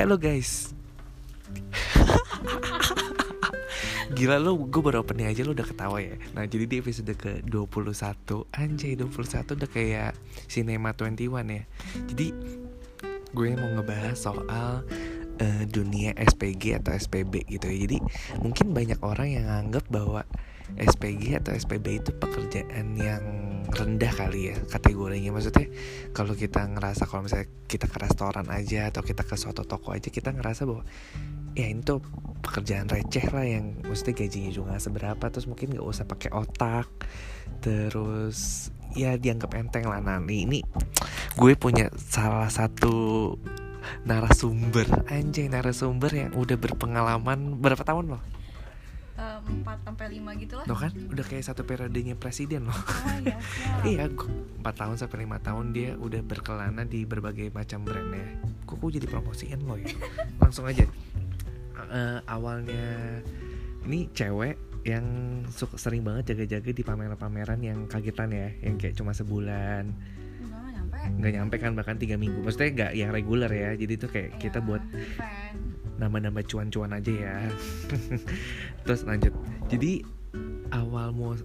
Hello guys. Gila lo, gue baru opening aja lo udah ketawa ya. Nah jadi di episode ke 21 Anjay 21 udah kayak Cinema 21 ya. Jadi gue mau ngebahas soal uh, dunia SPG atau SPB gitu ya. Jadi mungkin banyak orang yang anggap bahwa SPG atau SPB itu pekerjaan yang rendah kali ya kategorinya. Maksudnya kalau kita ngerasa kalau misalnya kita ke restoran aja atau kita ke suatu toko aja kita ngerasa bahwa ya ini tuh pekerjaan receh lah yang mesti gajinya juga seberapa. Terus mungkin nggak usah pakai otak. Terus ya dianggap enteng lah. Nah ini gue punya salah satu narasumber. Anjay narasumber yang udah berpengalaman berapa tahun loh empat sampai lima gitu lah. Loh kan udah kayak satu periodenya presiden loh. Oh iya. iya, empat tahun sampai lima tahun dia udah berkelana di berbagai macam brand ya. Kok jadi promosiin lo ya? Langsung aja. Uh, awalnya ini cewek yang suka sering banget jaga-jaga di pameran-pameran yang kagetan ya, yang kayak cuma sebulan. Nggak nyampe kan bahkan tiga minggu. Maksudnya nggak yang reguler ya. Jadi tuh kayak yeah, kita buat nama-nama cuan-cuan aja ya. Terus lanjut. Jadi awal mu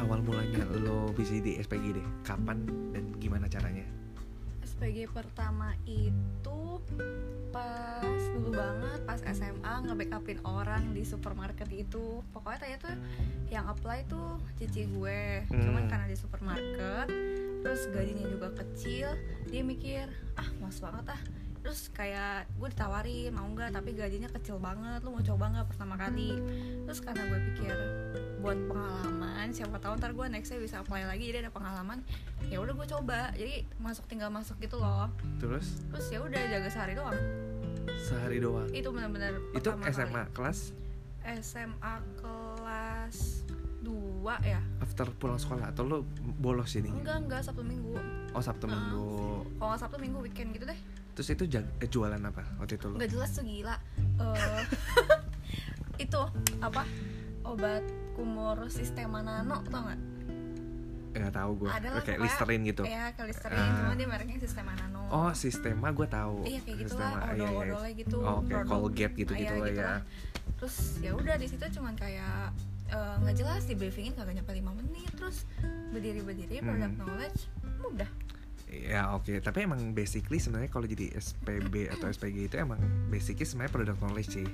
awal mulanya lo bisa di SPG deh. Kapan dan gimana caranya SPG pertama itu pas dulu banget pas SMA nge-backupin orang di supermarket itu pokoknya tanya tuh yang apply tuh cici gue hmm. cuman karena di supermarket terus gajinya juga kecil dia mikir ah mas banget ah terus kayak gue ditawarin mau nggak? Tapi gajinya kecil banget lu mau coba nggak pertama kali? Terus karena gue pikir buat pengalaman siapa tahu ntar gue nextnya bisa apply lagi. Jadi ada pengalaman ya udah gue coba. Jadi masuk tinggal masuk gitu loh. Terus? Terus ya udah jaga sehari doang. Sehari doang? Itu benar-benar itu SMA kali. kelas? SMA kelas dua ya. After pulang sekolah atau lo bolos ini? Enggak enggak sabtu minggu. Oh sabtu minggu. Kalau sabtu minggu weekend gitu deh Terus itu eh, jualan apa waktu itu lo? Gak jelas tuh gila. Uh, itu apa? Obat kumur sistema nano tau gak? Nggak tahu gue. Ada kayak Listerine gitu. Iya, kayak Listerine, uh, cuma dia mereknya sistema nano. Oh, sistema gue tahu. Iya, kayak gitu lah, odol-odolnya iya, iya. gitu. Oh, kayak Colgate gitu-gitu lah ya. Terus ya udah di situ cuman kayak eh, nggak uh, jelas di briefingin kagak nyampe 5 menit terus berdiri berdiri product hmm. knowledge udah ya oke okay. tapi emang basically sebenarnya kalau jadi SPB atau SPG itu emang basically sebenarnya product knowledge sih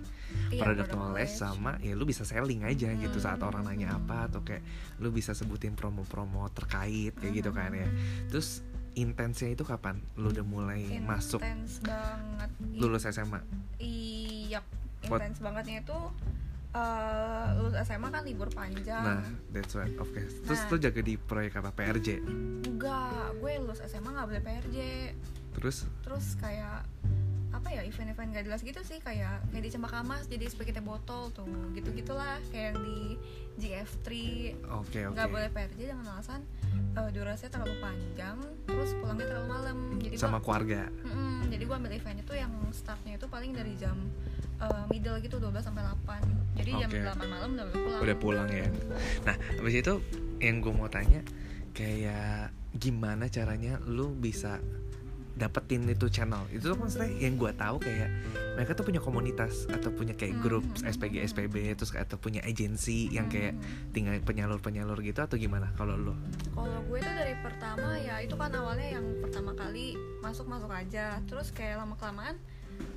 iya, product, knowledge, knowledge sama ya lu bisa selling aja hmm. gitu saat orang nanya apa atau kayak lu bisa sebutin promo-promo terkait kayak hmm. gitu kan ya terus intensnya itu kapan lu udah mulai Intense masuk banget lulus SMA iya intens bangetnya itu uh, lulus SMA kan libur panjang. Nah, that's right. Oke. Okay. Terus nah, jaga di proyek apa? PRJ? Enggak, gue lulus SMA nggak boleh PRJ. Terus? Terus kayak apa ya event-event gak jelas gitu sih kayak kayak di Cempaka Mas jadi sebagai botol tuh gitu gitulah kayak yang di GF3 oke okay, oke. okay. nggak boleh PRJ dengan alasan uh, durasinya terlalu panjang terus pulangnya terlalu malam jadi sama gua, keluarga. Mm -mm, jadi gue ambil eventnya tuh yang startnya itu paling dari jam uh, middle gitu 12 sampai 8 jadi okay. jam 8 malam udah pulang. Udah pulang ya. Nah habis itu yang gue mau tanya kayak gimana caranya lu bisa dapetin itu channel itu tuh maksudnya yang gue tahu kayak mereka tuh punya komunitas atau punya kayak grup hmm. SPG SPB terus atau punya agensi yang kayak hmm. tinggal penyalur penyalur gitu atau gimana kalau lo? Kalau gue tuh dari pertama ya itu kan awalnya yang pertama kali masuk masuk aja terus kayak lama kelamaan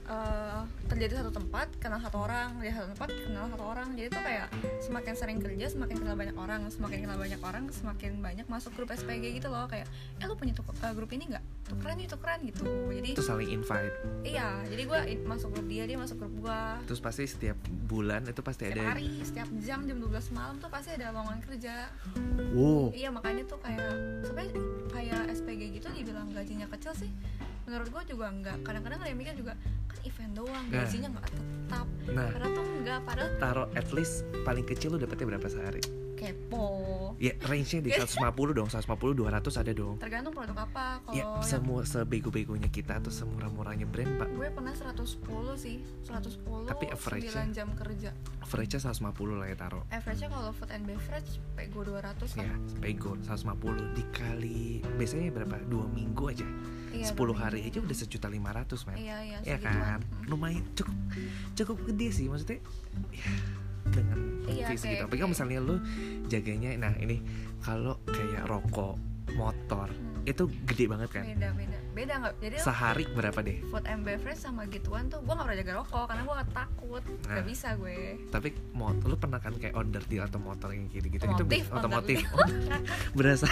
uh, kerja di satu tempat kenal satu orang di satu tempat kenal satu orang jadi tuh kayak semakin sering kerja semakin kenal banyak orang semakin kenal banyak orang semakin banyak masuk grup SPG gitu loh kayak eh lu punya tuh, uh, grup ini nggak tuh keren nih tuh keren gitu. Jadi itu saling invite. Iya jadi gue masuk grup dia dia masuk grup gue terus pasti setiap bulan itu pasti setiap ada hari setiap jam jam 12 malam tuh pasti ada lowongan kerja. Wow. Iya makanya tuh kayak sebenarnya kayak SPG gitu dibilang gajinya kecil sih menurut gue juga enggak kadang-kadang ada yang mikir juga kan event doang nah. gajinya nggak tetap. Nah, karena tuh enggak padahal taruh at least paling kecil lu dapetnya berapa sehari? Kepo. Ya range-nya di 150 dong 150 200 ada dong. Tergantung produk apa kalau Ya yang semua sebego-begonya kita atau semurah-murahnya brand pak. Gue pernah 110 sih 110 Tapi average-nya? 9 jam kerja. Average-nya 150 lah ya taruh. Average nya kalau food and beverage pego 200 kan Ya pego 150 dikali Biasanya berapa? Dua minggu aja iya, 10 dua hari aja udah sejuta lima ratus men. Iya iya Ya kan? Hmm. Lumayan cukup Cukup gede sih maksudnya Ya dengan Iya, fees kayak- gitu Tapi kan misalnya lu jaganya Nah ini kalau kayak rokok Motor Hmm. Itu gede banget kan? Beda beda. Beda nggak? Jadi Sehari berapa deh? food and beverage sama gituan tuh gue nggak pernah jaga rokok karena gue takut. Nah. nggak bisa gue. Tapi mot lu pernah kan kayak order deal atau motor yang gitu-gitu? Itu Otomotif, Oh, Berasa.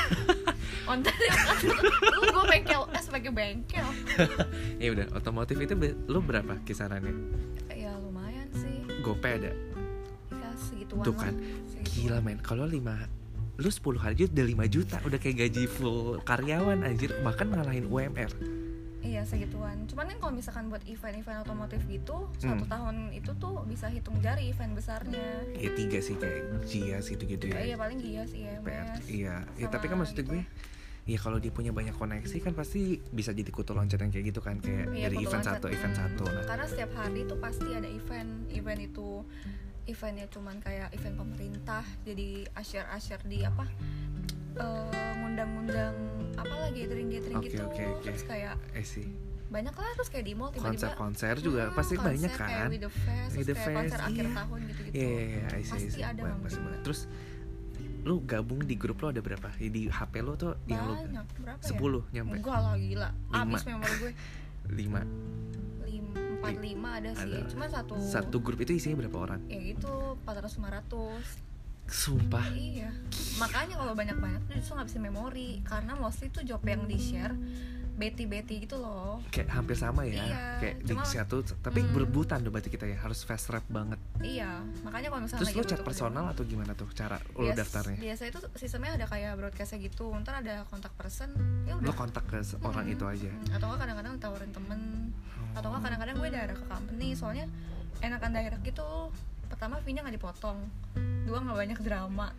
Ontar lu gue bengkel eh sebagai bengkel. Ya udah otomotif itu lu berapa kisarannya? Ya lumayan sih. Gope ada? Ya segituan Tuh kan, Segituan. Gila men. Kalau lima Lu 10 hari aja udah 5 juta Udah kayak gaji full karyawan anjir Bahkan ngalahin UMR Iya segituan. Cuman kan kalau misalkan buat event-event otomotif gitu, Hmm. satu tahun itu tuh bisa hitung jari event besarnya. Ya tiga sih kayak Gias gitu-gitu Ya, iya ya paling gias iya PR. Iya ya, Sama Tapi kan maksud gitu. gue Ya kalau dia punya banyak koneksi kan pasti bisa jadi kutu loncatan kayak gitu kan Kayak Iya, dari event loncat. satu, event Hmm. satu Nah Karena setiap hari tuh pasti ada event. Event itu eventnya cuman kayak event pemerintah. Jadi asyar-asyar di apa? eh, ngundang-ngundang apa lah gathering-gathering Oke, gitu. oke, oke. Terus kayak sih banyak lah terus kayak di mall tiba-tiba Konser-konser juga Hmm, pasti konser banyak kayak kan with the fest, With the kayak konser Fest, akhir iya. tahun gitu-gitu. Iya, iya, iya, I see, I Pasti see. ada Ba- banget. pasti banget. Terus lu gabung di grup lo ada berapa? Di HP lo tuh yang lu Banyak, berapa 10 ya? nyampe Enggak lah gila. Lima. Abis memori gue 5 lim, 4 5 ada sih. Ada. Cuma satu Satu grup itu isinya berapa orang? ya gitu 400 500. Sumpah Iya. Makanya kalau banyak-banyak tuh justru nggak bisa memori karena mostly tuh job yang di-share beti-beti gitu loh. Kayak hampir sama ya Iya, Kayak di cuma- satu Tapi Hmm. berebutan dong berarti kita ya Harus fast rap banget Iya, makanya kalau misalnya Terus lo chat butuh personal atau gimana tuh Cara lo Bias- daftarnya? Biasa itu sistemnya ada kayak broadcastnya gitu. Ntar ada kontak person, ya udah. Lo kontak ke orang Hmm, itu aja hmm. Atau nggak kadang-kadang ditawarin temen atau nggak kadang-kadang gue direct ke company soalnya enakan direct gitu pertama fee-nya nggak dipotong dua nggak banyak drama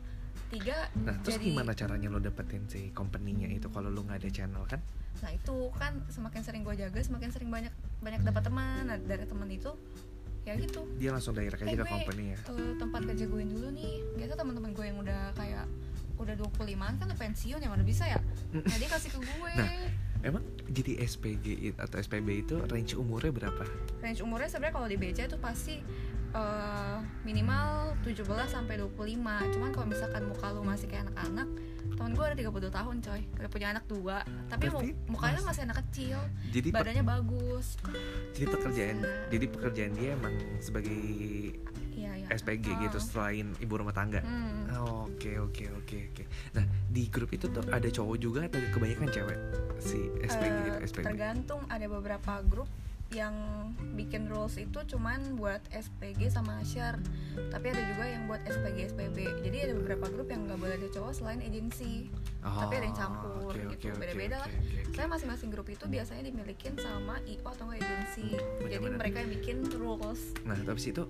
tiga Nah terus jadi gimana caranya lo dapetin si company-nya itu Kalau lo nggak ada channel kan? Nah itu kan semakin sering gue jaga semakin sering banyak banyak dapat teman nah, dari teman itu ya gitu. Dia langsung direct aja Eh, ke company ya? eh, tempat kerja gue dulu nih biasa teman-teman gue yang udah kayak udah 25an kan udah pensiun ya mana bisa ya? Nah dia kasih ke gue Nah. Emang jadi SPG atau SPB itu range umurnya berapa? range umurnya sebenarnya kalau di BC itu pasti eh, minimal 17 sampai 25 cuman kalau misalkan muka lu masih kayak anak-anak temen gue ada 32 tahun coy udah punya anak dua tapi Berarti mukanya masih- masih anak kecil Jadi badannya bagus jadi pekerjaan jadi pekerjaan dia emang sebagai iya iya SPG gitu Ah. selain ibu rumah tangga. Hmm. Oke oke oke oke. Nah di grup itu tuh ada cowok juga atau kebanyakan cewek si SPG Eh, gitu SPG. tergantung ada beberapa grup yang bikin rules itu cuman buat SPG sama Asyar tapi ada juga yang buat SPG SPB jadi ada beberapa grup yang nggak boleh ada cowok selain agensi tapi ada yang campur Oh, oke, gitu. Beda-beda oke, lah. oke, oke. saya masing-masing grup itu biasanya dimilikin sama IO atau agensi jadi mereka yang bikin rules Nah tapi itu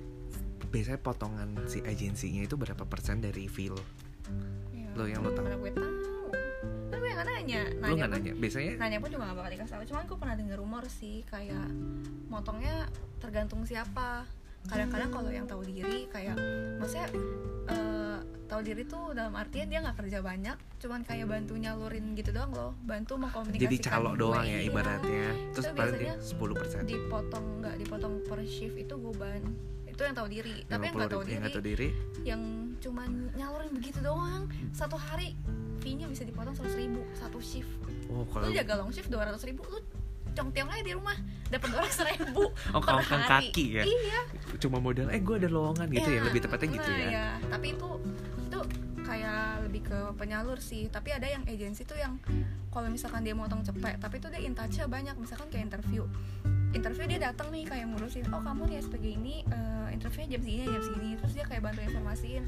biasanya potongan si agensinya itu berapa persen dari fee lo? ya, Lo yang lo tahu? gue tahu nggak nanya nanya nggak pun- nanya? Biasanya nanya pun juga gak bakal dikasih tahu cuman gue pernah denger rumor sih kayak motongnya tergantung siapa kadang-kadang kalau yang tahu diri kayak maksudnya eh, tahu diri tuh dalam artian dia nggak kerja banyak cuman kayak bantu nyalurin gitu doang loh bantu mengkomunikasikan jadi calo gue, doang ya iya. ibaratnya. Terus Itu paling dia biasanya 10 persen. dipotong nggak dipotong per shift itu gue ban itu yang tahu diri. Tapi yang nggak tahu yang diri nggak tahu diri? yang cuman nyalurin begitu doang. Satu hari fee-nya bisa dipotong seratus ribu satu shift. Oh lu kalau jaga long shift dua ratus ribu lu cong-tiong aja di rumah dapat dua ratus ribu Oh, per kawakan hari. kaki ya? iya. Cuma modal eh gue ada lowongan gitu ya Iya, lebih tepatnya gitu nah, ya? iya. tapi itu itu kayak lebih ke penyalur sih. Tapi ada yang agensi tuh yang kalau misalkan dia motong cepet tapi itu dia in touch banyak. Misalkan kayak interview interview dia datang nih kayak ngurusin oh kamu nih SPG ini eh, interviewnya jam segini jam segini. Terus dia kayak bantu informasiin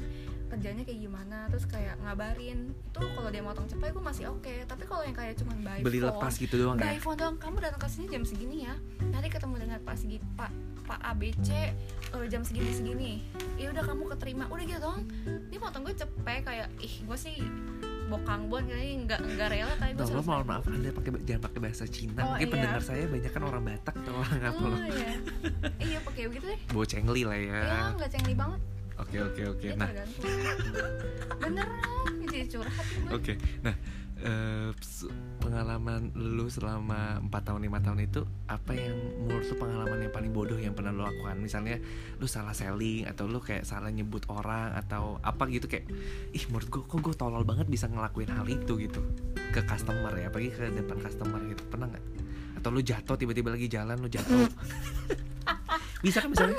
kerjanya kayak gimana terus kayak ngabarin. Itu kalau dia motong cepet gue masih oke. Tapi kalau yang kayak cuman by beli phone lepas gitu doang by ya? phone doang kamu datang ke sini jam segini ya. Nanti ketemu dengan pak segi pak pak ABC eh, jam segini segini. Ya udah kamu keterima. Udah gitu doang. Ini potong gue cepet kayak ih gue sih bokang bon kayaknya nggak nggak rela kali gue selesai. mohon maaf Anda pakai jangan pakai bahasa Cina. Oh, Mungkin iya. pendengar saya banyak kan orang Batak atau orang apa oh loh. iya iya pakai begitu deh Bocengli lah ya. ya nggak cengli banget Oke oke oke. Ya, Nah, beneran ini jadi curhat oke. Nah, eh, s- pengalaman lu selama 4 tahun 5 tahun itu apa yang menurut lu pengalaman yang paling bodoh yang pernah lu lakukan? Misalnya lu salah selling atau lu kayak salah nyebut orang atau apa gitu kayak ih menurut gua kok gue tolol banget bisa ngelakuin hal itu gitu ke customer ya, apalagi ke depan customer gitu. Pernah nggak? Atau lu jatuh tiba-tiba lagi jalan lu jatuh. bisa kan misalnya?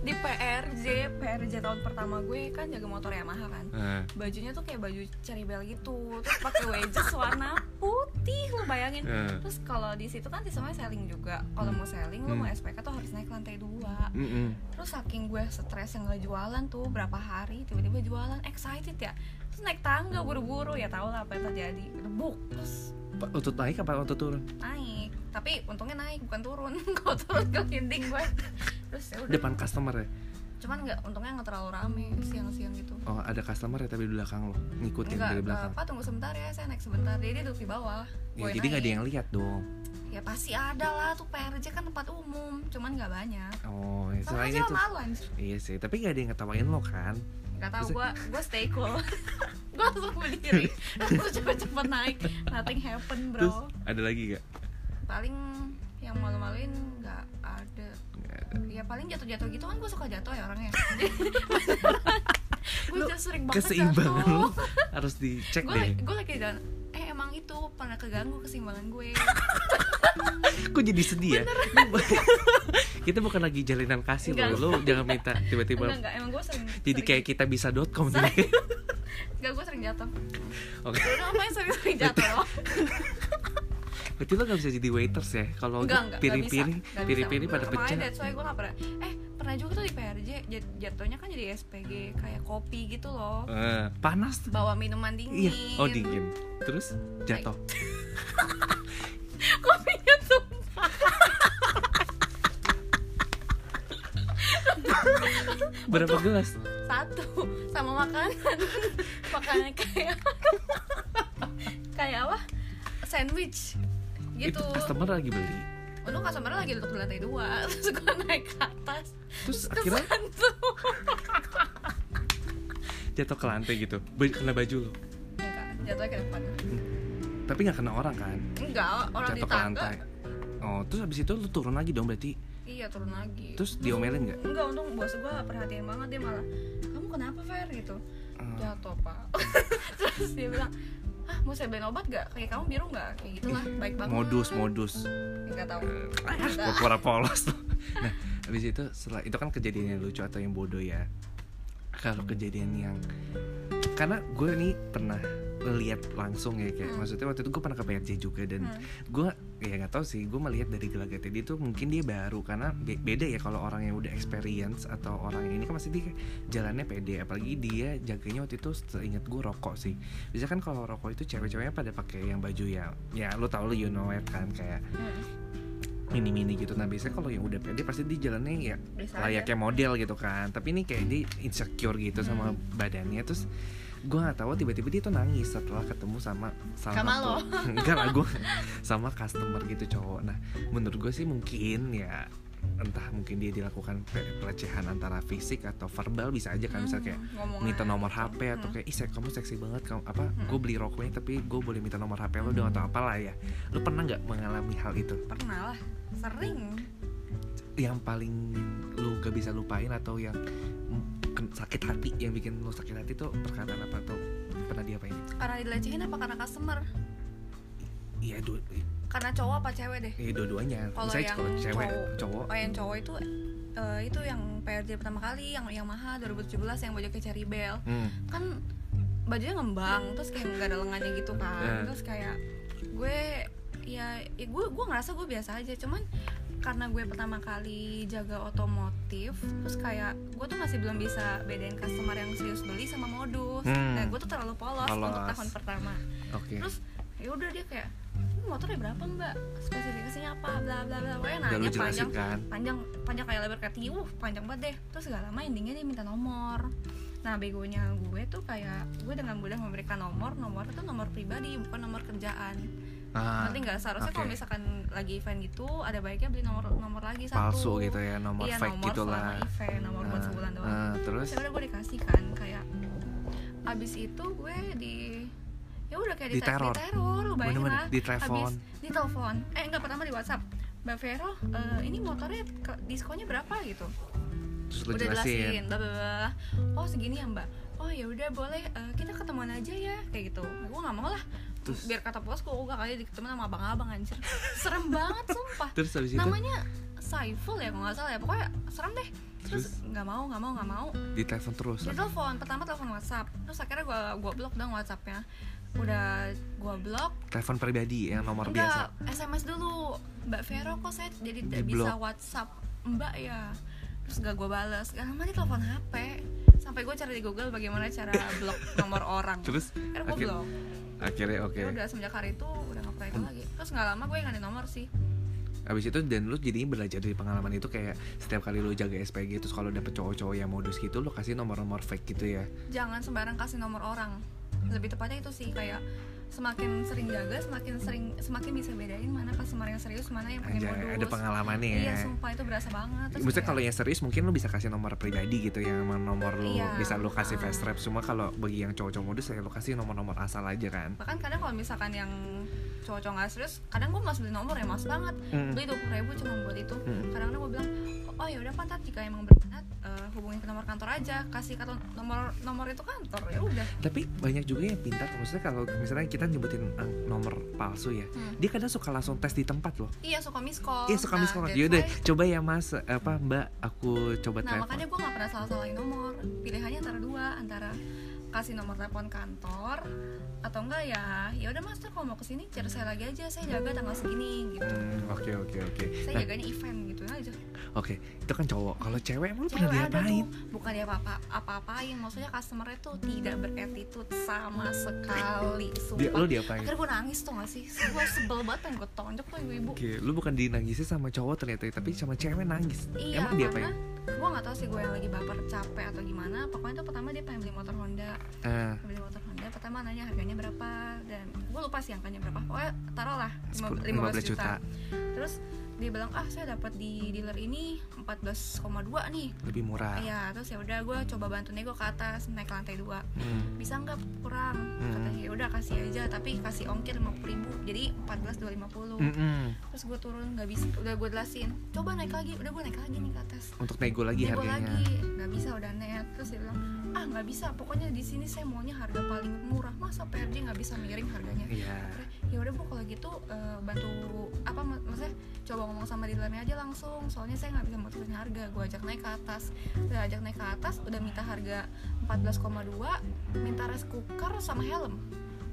Di PRJ PRJ tahun pertama gue kan jaga motor Yamaha kan. Nah, bajunya tuh kayak baju cherry bell gitu terus pakai wedges warna putih lu bayangin. Nah. terus kalau di situ kan sistemnya selling juga. Kalau mau selling lu Hmm. mau SPK tuh harus naik lantai dua. Mm-mm. terus saking gue stres yang nggak jualan tuh berapa hari tiba-tiba jualan. Excited ya terus naik tangga buru-buru ya tau lah apa yang terjadi gebuk terus Untuk naik apa untuk turun? naik tapi untungnya naik bukan turun kalau turun ke dinding gue terus ya udah Depan customer ya? cuman nggak untungnya nggak terlalu rame siang-siang gitu Oh ada customer ya tapi di belakang lo ngikutin Enggak, dari belakang. Bapak tunggu sebentar ya, saya naik sebentar. Jadi dia duduk di bawah. Ya, jadi nggak ada yang lihat dong. Ya pasti ada lah tuh PRJ kan tempat umum, cuman nggak banyak. Oh, ya, selain itu. malu anjir. Iya sih, tapi nggak ada yang ngetawain lo kan? Gak tau Terus- gue, gue stay cool. gue langsung berdiri, langsung cepet-cepet naik. Nothing happen bro. Terus ada lagi gak? Paling yang malu-maluin nggak ada. Nggak ada. Ya paling jatuh-jatuh gitu kan gue suka jatuh ya orangnya. gue Lu udah sering banget Keseimbangan lo harus dicek gue deh. gue lagi jalan eh emang itu pernah keganggu keseimbangan gue Kok jadi sedih ya? kita bukan lagi jalinan kasih lo, lo jangan minta tiba-tiba. enggak enggak emang gue sering Jadi sering- kayak kita bisa.com Sering. nih. enggak gue sering jatuh Oke. Lu apa yang sering-sering jatuh Berarti lo gak bisa jadi waiters ya? Kalau piring-piring, piring-piring pada pecah. that's why gue gak pernah eh pernah juga tuh di PRJ jat- jatuhnya kan jadi SPG kayak kopi gitu loh Eh, panas tuh. bawa minuman dingin Iya. Oh dingin. Terus jatuh. kopinya tumpah Berapa gelas? satu sama makanan makanan kayak kayak apa sandwich gitu Itu customer lagi beli. Untung customer lagi duduk di lantai dua Terus gue naik ke atas Terus Terus akhirnya jatuh ke lantai gitu. Kena baju lo. Enggak, jatuhnya ke depan Tapi nggak kena orang kan? Enggak, orang di jatuh ke tangga lantai. Oh, terus habis itu lu turun lagi dong berarti. Iya turun lagi Terus diomelin nggak? Enggak, untung bos gue perhatian banget Dia malah, kamu kenapa Fer? gitu Oh. Jatuh pak Terus dia bilang, ah mau saya beliin obat gak? Kayak kamu biru gak? Kayak gitulah, baik banget modus, modus. Enggak tahu Eh, pura polos. nah, habis itu setelah itu kan kejadian yang lucu atau yang bodoh ya. Kalau kejadian yang karena gue nih pernah lihat langsung ya kayak Hmm. maksudnya waktu itu gue pernah ke PRJ juga dan Hmm. gue ya nggak tahu sih. Gue melihat dari gelagatnya dia tuh mungkin dia baru karena be- beda ya kalau orang yang udah experience atau orang yang ini kan pasti dia jalannya pede. Apalagi dia jaganya waktu itu seingat gue rokok sih. Bisa kan kalau rokok itu cewek-ceweknya pada pakai yang baju ya ya lo tau lo you know it kan kayak Hmm. mini mini gitu. Nah biasanya kalau yang udah pede pasti dia jalannya ya Bisa aja. layaknya model gitu kan. Tapi ini kayak dia insecure gitu sama badannya. Terus gue nggak tahu tiba-tiba dia tuh nangis setelah ketemu sama salah Sama satu lo. enggak lah gue sama customer gitu cowok nah menurut gue sih mungkin ya entah mungkin dia dilakukan pe- pelecehan antara fisik atau verbal bisa aja kan misalnya kayak Hmm, ngomong minta nomor. HP atau Hmm. kayak ih kamu seksi banget kamu apa Hmm. gue beli rokoknya tapi gue boleh minta nomor HP lo dong atau apalah ya lu pernah nggak mengalami hal itu Pernah lah, sering yang paling lu gak bisa lupain atau yang sakit hati yang bikin lu sakit hati tuh perkataan apa atau pernah diapain Karena dilecehin apa karena customer? iya dua Karena cowok apa cewek deh? iya dua-duanya Kalau yang cewek cowok- cowok Oh yang cowok itu eh, itu yang PRJ pertama kali yang yang Maha 2017 yang baju kayak Bell hmm. kan bajunya ngembang terus kayak nggak ada lengannya gitu kan Eh. terus kayak gue ya, ya gue gue ngerasa gue biasa aja cuman karena gue pertama kali jaga otomotif terus kayak gue tuh masih belum bisa bedain customer yang serius beli sama modus. Hmm. nah gue tuh terlalu polos, untuk Polos. tahun pertama. Oke. Terus ya udah dia kayak "Ini motornya berapa mbak? Spesifikasinya apa? Bla bla bla. Pokoknya nanya panjang kan? panjang panjang kayak lebar kayak tiu panjang banget deh. Terus gak lama endingnya dia minta nomor. Nah begonya gue tuh kayak gue dengan mudah memberikan nomor nomor itu nomor pribadi bukan nomor kerjaan ah, nanti nggak? Seharusnya oke. kalau misalkan lagi event gitu ada baiknya beli nomor nomor lagi satu. Palsu gitu ya nomor iya, fake nomor gitu lah event nomor buat Ah, sebulan doang. ah, terus? Ya udah gue dikasih kan kayak abis itu gue di ya udah kayak di, diteror? lu bayangin Bener-bener, lah. ditelepon. Habis di telepon eh enggak pertama di WhatsApp. Mbak Vero eh, ini motornya diskonnya berapa gitu? Terus udah jelasin. jelasin oh segini ya mbak. Oh ya udah boleh eh, kita ketemuan aja ya kayak gitu. Gue nggak mau lah Terus- biar kata bos gue gak kali ketemu sama abang-abang anjir. Serem banget sumpah. Terus habis itu? Namanya Saiful ya kalau nggak salah ya. Pokoknya serem deh. Terus nggak mau nggak mau nggak mau. Ditelepon terus? Dia telepon pertama telepon WhatsApp. Terus akhirnya gue gua blok dong WhatsAppnya. Udah gue blok telepon pribadi yang nomor enggak biasa? SMS dulu. Mbak Vero kok saya jadi tidak Di bisa. WhatsApp Mbak ya. Terus gak gue balas gak lama dia telepon HP sampai gue cari di Google bagaimana cara blok nomor orang. Terus akhirnya gue blok akhirnya oke. ya udah semenjak hari itu udah gak pernah itu lagi. Terus gak lama gue ganti nomor sih. Habis itu dan lu jadinya belajar dari pengalaman itu kayak setiap kali lu jaga SPG terus kalau dapet cowok-cowok yang modus gitu lu kasih nomor-nomor fake gitu ya. jangan sembarang kasih nomor orang. Lebih tepatnya itu sih kayak semakin sering jaga semakin sering semakin bisa bedain mana customer yang serius mana yang pakai Anjay, modus ada pengalamannya iya ya. sumpah itu berasa banget Terus Maksudnya kalau yang serius mungkin lu bisa kasih nomor pribadi gitu yang nomor lu Iya. bisa lu kasih fast rap Cuma kalau bagi yang cowok-cowok modus ya lu kasih nomor-nomor asal aja kan. bahkan kadang kalau misalkan yang cowok-cowok nggak serius kadang gue masih beli nomor ya mas banget Hmm. beli dua ribu cuma buat itu Hmm. kadang-kadang gue bilang oh ya udah pantat jika emang berminat eh, hubungin ke nomor kantor aja kasih kata nomor nomor itu kantor ya udah Tapi banyak juga yang pintar maksudnya kalau misalnya kita nyebutin ang- nomor palsu ya. Hmm. Dia kadang suka langsung tes di tempat loh. iya suka miss call Iya suka Nah, miss call. Yaudah why- coba ya mas apa mbak aku coba nah telepon. makanya gue nggak pernah salah salahin nomor pilihannya antara dua antara kasih nomor telepon kantor atau enggak ya ya udah mas tuh kalau mau ke sini cari saya lagi aja saya jaga tanggal segini gitu Hmm, Oke oke oke. saya Nah, jaganya event gitu aja Oke itu kan cowok. Kalau cewek emang pernah diapain? tuh bukan dia apa apa apain maksudnya customernya tuh tidak berattitude sama sekali Dia sumpah lu diapain? akhirnya gue nangis tuh gak sih gue sebel banget pengen gue tonjok tuh ibu-ibu Oke, lu bukan dinangisin sama cowok ternyata, tapi sama cewek nangis. iya Emang dia apa karena gue gak tahu sih gue yang lagi baper capek atau gimana pokoknya tuh pertama dia pengen beli motor Honda Ah, beli motor Honda pertama nanya harganya berapa dan gue lupa sih angkanya berapa pokoknya taruhlah 10 15 15 juta. juta. terus dia bilang ah saya dapat di dealer ini 14,2 nih lebih murah. Iya, terus ya udah gue coba bantu nego ke atas naik ke lantai dua. Hmm. Bisa nggak kurang? Hmm. Katanya ya udah kasih aja, tapi kasih ongkir lima ribu, jadi 14 250 Mm-mm. Terus gue turun nggak bisa, udah gue jelasin. Coba naik lagi, udah gue naik lagi nih ke atas. Untuk nego lagi Nego harganya. lagi, nggak bisa udah net. Terus dia bilang ah nggak bisa, pokoknya di sini saya maunya harga paling murah. Masa PRJ nggak bisa miring harganya? Iya. Akhirnya, ya udah bu kalau gitu eh, bantu apa mak- maksudnya coba ngomong sama dealernya aja langsung. Soalnya saya nggak bisa mutusin harga. Gue ajak naik ke atas. Udah ajak naik ke atas udah minta harga 14,2 minta rice cooker sama helm.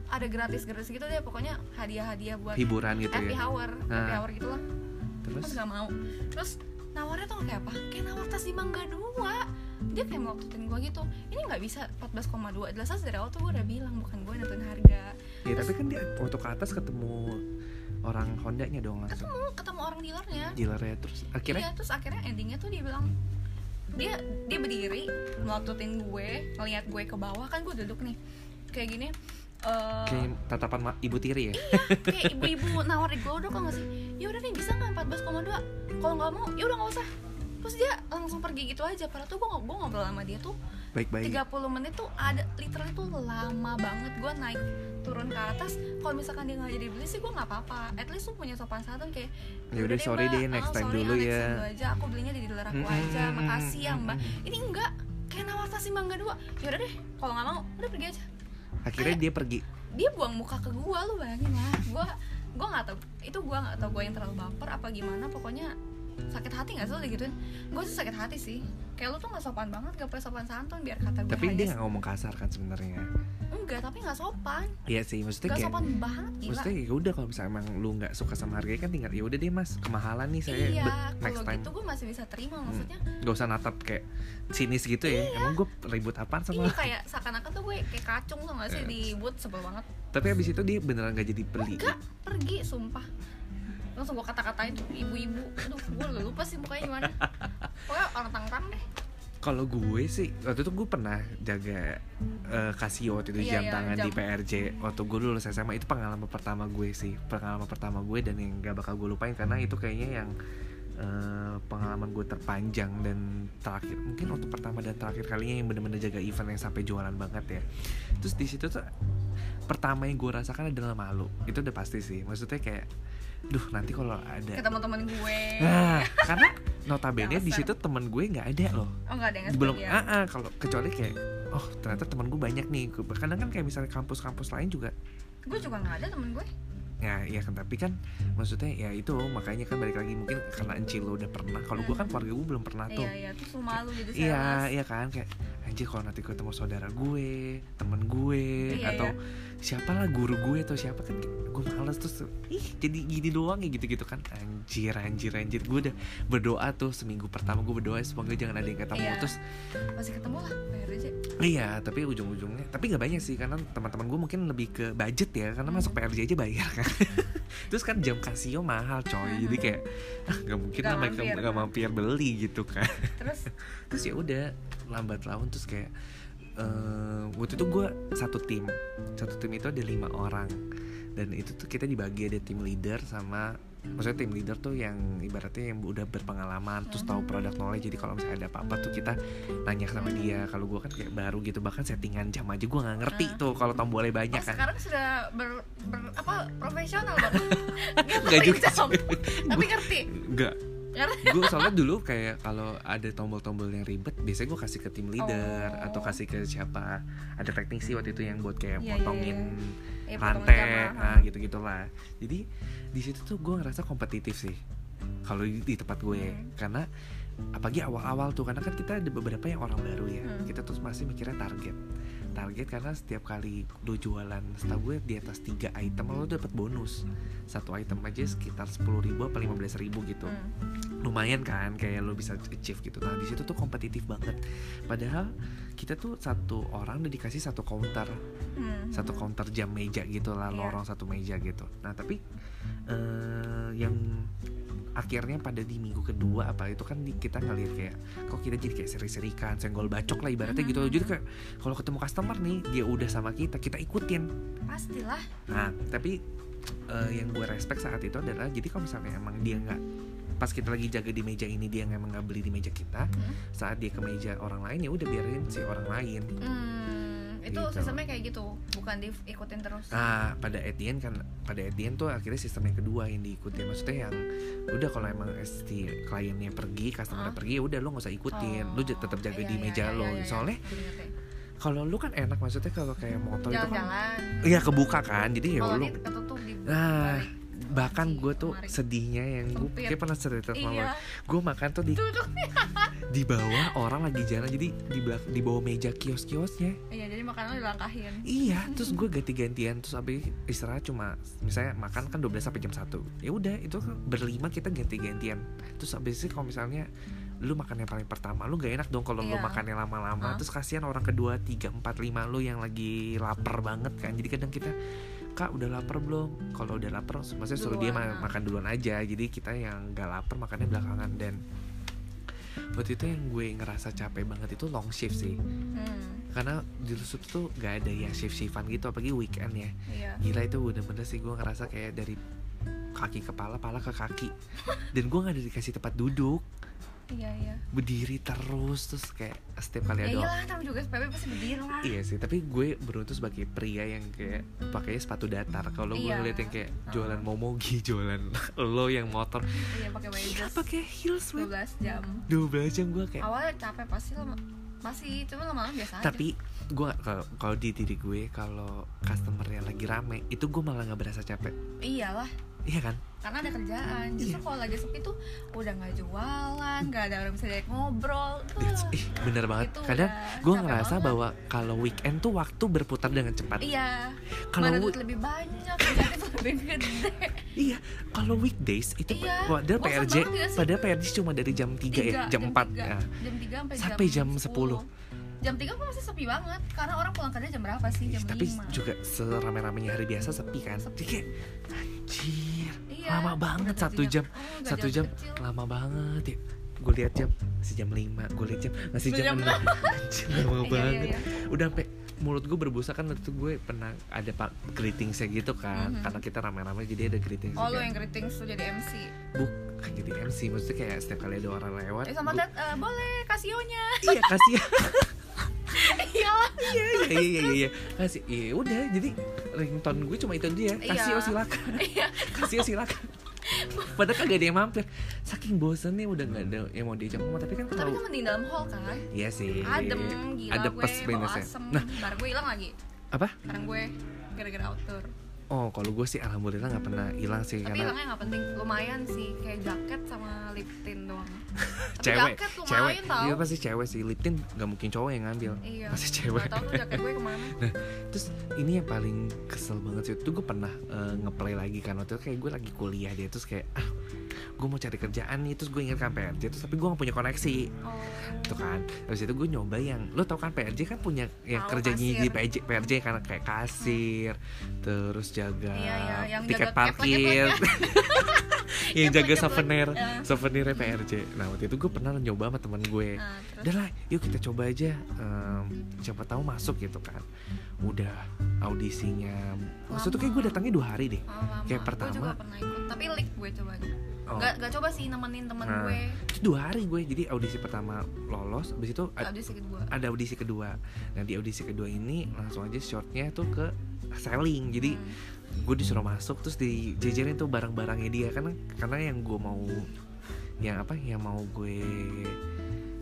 Ada gratis gratis gitu deh. Pokoknya hadiah hadiah buat Hiburan gitu happy ya. hour happy Ah. hour gitu lah. Terus? Terus nggak mau. Terus nawarnya tuh kayak apa? Kayak nawar tas di mangga dua dia kayak melototin gue gitu. Ini nggak bisa 14,2 jelas dari awal tuh gue udah bilang bukan gue nentuin harga. Ya tapi kan dia waktu ke atas ketemu orang Hondanya dong langsung. ketemu ketemu orang dealernya. Dealernya terus akhirnya? Iya terus akhirnya endingnya tuh dia bilang dia dia berdiri melototin gue ngeliat gue ke bawah. Kan gue duduk nih kayak gini eh, kayak tatapan ibu tiri ya. kayak ibu-ibu nawar di glodok kok nggak sih ya udah nih bisa nggak 14,2 kalau nggak mau ya udah nggak usah terus dia langsung pergi gitu aja. Padahal tuh gue gue ngobrol sama dia tuh Baik-baik. 30 menit tuh ada literally tuh lama banget. Gue naik turun ke atas. Kalau misalkan dia nggak jadi beli sih gue nggak apa-apa. At least tuh punya sopan santun kayak Ya udah, sorry deh, next Ah, time sorry, dulu ya." dulu aja. Aku belinya di dealer aku aja. Makasih ya mbak. Ini enggak. Kayak nawar tas mangga dua yaudah deh kalau nggak mau udah pergi aja. Akhirnya dia pergi. dia buang muka ke gua lu bayangin lah. Gua gua nggak tahu itu gua nggak tahu gua yang terlalu baper apa gimana. Pokoknya sakit hati nggak sih lo digituin? Gue sih sakit hati sih. Kayak lu tuh nggak sopan banget gak punya sopan santun biar kata gue Tapi dia nggak ngomong kasar kan sebenarnya. enggak tapi nggak sopan. Iya sih maksudnya nggak kayak sopan banget gila. maksudnya ya udah kalau misalnya emang lu nggak suka sama harganya kan tinggal ya udah deh mas kemahalan nih saya iya next kalau time. gitu gue masih bisa terima Hmm. maksudnya. Gak usah natap kayak sinis gitu ya. Emang gue ribut apaan sama iya kayak seakan-akan tuh gue kayak kacung tuh gak sih? Eh. di boot sebel banget. Tapi abis itu dia beneran gak jadi beli? Enggak pergi sumpah langsung gue kata-katain tuh ibu-ibu. Aduh gue lupa sih mukanya gimana. Pokoknya orang tang-tang deh. Kalau gue sih waktu itu gue pernah jaga eh, Casio waktu itu Iya, jam iya, tangan di jam. PRJ waktu gue lulus SMA itu pengalaman pertama gue sih. Pengalaman pertama gue dan yang gak bakal gue lupain karena itu kayaknya yang eh, pengalaman gue terpanjang dan terakhir. Mungkin waktu pertama dan terakhir kalinya yang bener-bener jaga event yang sampai jualan banget ya. Terus di situ tuh pertama yang gue rasakan adalah malu. Itu udah pasti sih. Maksudnya kayak duh nanti kalau ada ke teman-teman gue. Nah karena notabene di situ temen gue nggak ada loh. Oh nggak ada yang belum sebagian. ah ah, kalau kecuali kayak oh ternyata temen gue banyak nih. Kadang kan kayak misalnya kampus-kampus lain juga gue juga nggak ada temen gue. Ya ya kan tapi kan maksudnya ya itu makanya kan balik lagi mungkin karena Encil lo udah pernah. Kalau gue kan keluarga gue belum pernah tuh. iya iya terus lu malu jadi Iya, iya kan kayak anjir kalau nanti ketemu saudara gue, temen gue Iya, atau siapa lah guru gue atau siapa kan gue males terus ih jadi gini doang ya gitu-gitu kan. Anjir anjir anjir. Gue udah berdoa tuh seminggu pertama gue berdoa semoga jangan ada yang ketemu Iya. terus masih ketemu lah PRJ iya tapi ujung-ujungnya tapi nggak banyak sih karena teman-teman gue mungkin lebih ke budget ya karena masuk PRJ aja bayar kan. Terus kan jam Casio mahal coy. Jadi kayak ah nggak mungkin lah mereka nggak mampir beli gitu kan. Terus terus ya udah lambat laun terus kayak eh waktu itu gue satu tim. Satu tim itu ada lima orang. Dan itu tuh kita dibagi ada tim leader sama maksudnya tim leader tuh yang ibaratnya yang udah berpengalaman terus tahu produk knowledge jadi kalau misalnya ada apa-apa tuh kita nanya sama dia. Kalau gue kan kayak baru gitu bahkan settingan jam aja gue nggak ngerti tuh kalau tombolnya banyak oh, kan. sekarang sudah ber, ber- apa profesional dong Nggak Nggak juga tapi ngerti. Ngerti gue soalnya dulu kayak kalau ada tombol-tombol yang ribet biasanya gue kasih ke tim leader Oh. atau kasih ke siapa ada teknisi waktu itu yang buat kayak Iya, iya, potongin Eh, potong rantai jam, nah ah. gitu gitulah jadi di situ tuh gue ngerasa kompetitif sih kalau di, di tempat gue Hmm. karena apalagi awal-awal tuh karena kan kita ada beberapa yang orang baru ya Hmm. kita terus masih mikirnya target target karena setiap kali lu jualan setahu gue di atas tiga item lo dapat bonus satu item aja sekitar sepuluh ribu apa lima belas ribu gitu Hmm. lumayan kan kayak lo bisa achieve gitu nah di situ tuh kompetitif banget padahal kita tuh satu orang udah dikasih satu counter Hmm. satu counter jam meja gitu lah Iya. lorong satu meja gitu nah tapi eh yang akhirnya pada di minggu kedua apa itu kan di- kita ngeliat kayak kok kita jadi kayak seri-serikan senggol bacok lah ibaratnya gitu Mhm. jadi kayak kalau ketemu customer nih dia udah sama kita kita ikutin pastilah Nah, tapi eh, yang gue respect saat itu adalah jadi kalau misalnya emang dia nggak pas kita lagi jaga di meja ini dia emang nggak beli di meja kita, Hmm. saat dia ke meja orang lain ya udah biarin si orang lain. Hmm, itu Gitu. sistemnya kayak gitu bukan diikutin terus Nah, pada end kan pada end tuh akhirnya sistem yang kedua yang diikuti maksudnya yang udah kalau emang si kliennya pergi, customer Hah? pergi udah lo nggak usah ikutin, lo j- tetap jaga iya, di iya, meja iya, lo. iya, iya. Soalnya Ngerti, ngerti. kalau lu kan enak maksudnya kalau kayak motor itu kan iya kebuka kan, jadi ya lu di ketutup di Nah, balik. Bahkan gue tuh kemari. sedihnya yang gue kayak pernah cerita sama iya. gue makan tuh di di bawah orang lagi jalan jadi di belak di bawah meja kios kiosnya iya jadi makanan dilangkahin. Iya terus gue ganti gantian terus abis istirahat cuma misalnya makan kan 12 sampai jam 1 ya udah itu kan berlima kita ganti gantian terus abis itu kalau misalnya lu makan yang paling pertama lu gak enak dong kalau lu Iya. makannya lama-lama. Terus kasihan orang kedua tiga empat lima lu yang lagi lapar banget kan. Jadi kadang kita kak udah lapar belum? Kalau udah lapar maksudnya suruh dia ma- makan duluan aja. Jadi kita yang gak lapar makannya belakangan. Dan waktu itu yang gue ngerasa capek banget itu long shift sih. Hmm, karena di Lusut tuh gak ada yang shift shiftan gitu apalagi weekend ya. Iya. Gila itu bener-bener sih gue ngerasa kayak dari kaki kepala pala ke kaki. Dan gue nggak ada dikasih tempat duduk iya iya berdiri terus terus kayak setiap kali ya ada iyalah tapi juga SPP pasti berdiri lah Iya sih, tapi gue beruntung sebagai pria yang kayak pakainya sepatu datar. Kalau gue Iya. ngeliat yang kayak jualan Ah. momogi, jualan lo yang motor, iya pakai baju pakai heels, men. 12 jam 12 jam gue kayak. awalnya capek pasti lama masih cuma lama-lama biasa aja Tapi gue kalau kalau di diri gue kalau customernya lagi rame, itu gue malah nggak berasa capek. iyalah iya kan? Karena ada kerjaan. Justru Iya. kalau lagi sepi tuh udah nggak jualan nggak ada orang bisa diajak ngobrol. It's- Wah, ih bener banget. itu kadang gue ngerasa banget. bahwa kalau weekend tuh waktu berputar dengan cepat. Iya. Kalau lebih banyak lebih gede. Iya. Kalau weekdays itu Iya, padahal PRJ padahal PRJ cuma dari jam 3 ya Tiga, jam 4 tiga. ya. jam 3 sampai, Sampai jam 10. Jam 3 kok masih sepi banget? Karena orang pulang kerja jam berapa sih? Jam tapi 5 juga serame-ramenya hari biasa sepi kan? Sepi. jadi kayak anjir Iya, lama banget satu gajinya- jam. oh, satu jam kecil. lama banget ya. Gue lihat jam masih jam 5 gue lihat jam masih Jam jam 6 anjir lama Iya, iya, banget. iya. udah sampai mulut gue berbusa kan waktu itu gue pernah ada pak greetingsnya gitu kan. Mhm. karena kita rame-rame jadi ada greetings oh lu yang greetings tuh jadi MC bukan jadi MC maksudnya kayak setiap kali ada orang lewat eh sama gua- Ted eh, boleh kasionya iya kasih iyalah iya iya iya iya iya. Kasih iya udah jadi ringtone gue cuma itu dia. Kasih Iya. silakan. Iya. Kasih silakan padahal kan gak ada yang mampir. Saking bosannya udah gak ada yang mau diajak ngomong tapi kan tapi kalau kan mending dalam hall kan? Iya sih. Adem gila ada gue minusnya. asem. Nah. Barang gue hilang lagi. Apa? Barang gue gara-gara outdoor oh kalau gue sih alhamdulillah nggak pernah hilang sih tapi karena hilangnya nggak penting lumayan sih kayak jaket sama lip tint doang. Tapi cewek jaket cewek. lumayan tau. Dia pasti cewek sih lip tint nggak mungkin cowok yang ngambil. Iya pasti cewek. Gak tau tuh jaket gue ke mana. Terus ini yang paling kesel banget sih itu gue pernah eh, ngeplay lagi kan waktu itu kayak gue lagi kuliah dia terus kayak ah gue mau cari kerjaan nih terus gue ingat kan PRJ terus tapi gue gak punya koneksi. Oh. Tuh kan habis itu gue nyoba yang lo tau kan PRJ kan punya yang kerjanya kasir. di PRJ PRJ kan kayak kasir terus jaga Iya, iya, yang tiket jaga parkir. yang jaga Keplek-keplek, souvenir ya. souvenirnya PRJ nah waktu itu gue pernah nyoba sama temen gue. Terus? Udah lah yuk kita coba aja. Em, siapa tahu masuk gitu kan. Udah audisinya. Maksudnya kayak gue datangnya dua hari deh. Oh, lama. Kayak Gue pertama- juga pernah ikut Tapi link gue cobanya Oh. Gak, gak coba sih nemenin temen Nah. gue. Terus dua hari gue jadi audisi pertama lolos habis itu a- Audisi kedua. ada audisi kedua. Nah di audisi kedua ini langsung aja shortnya tuh ke selling. Jadi Hmm. gue disuruh masuk terus dijejerin tuh barang-barangnya dia. Karena karena yang gue mau yang apa yang mau gue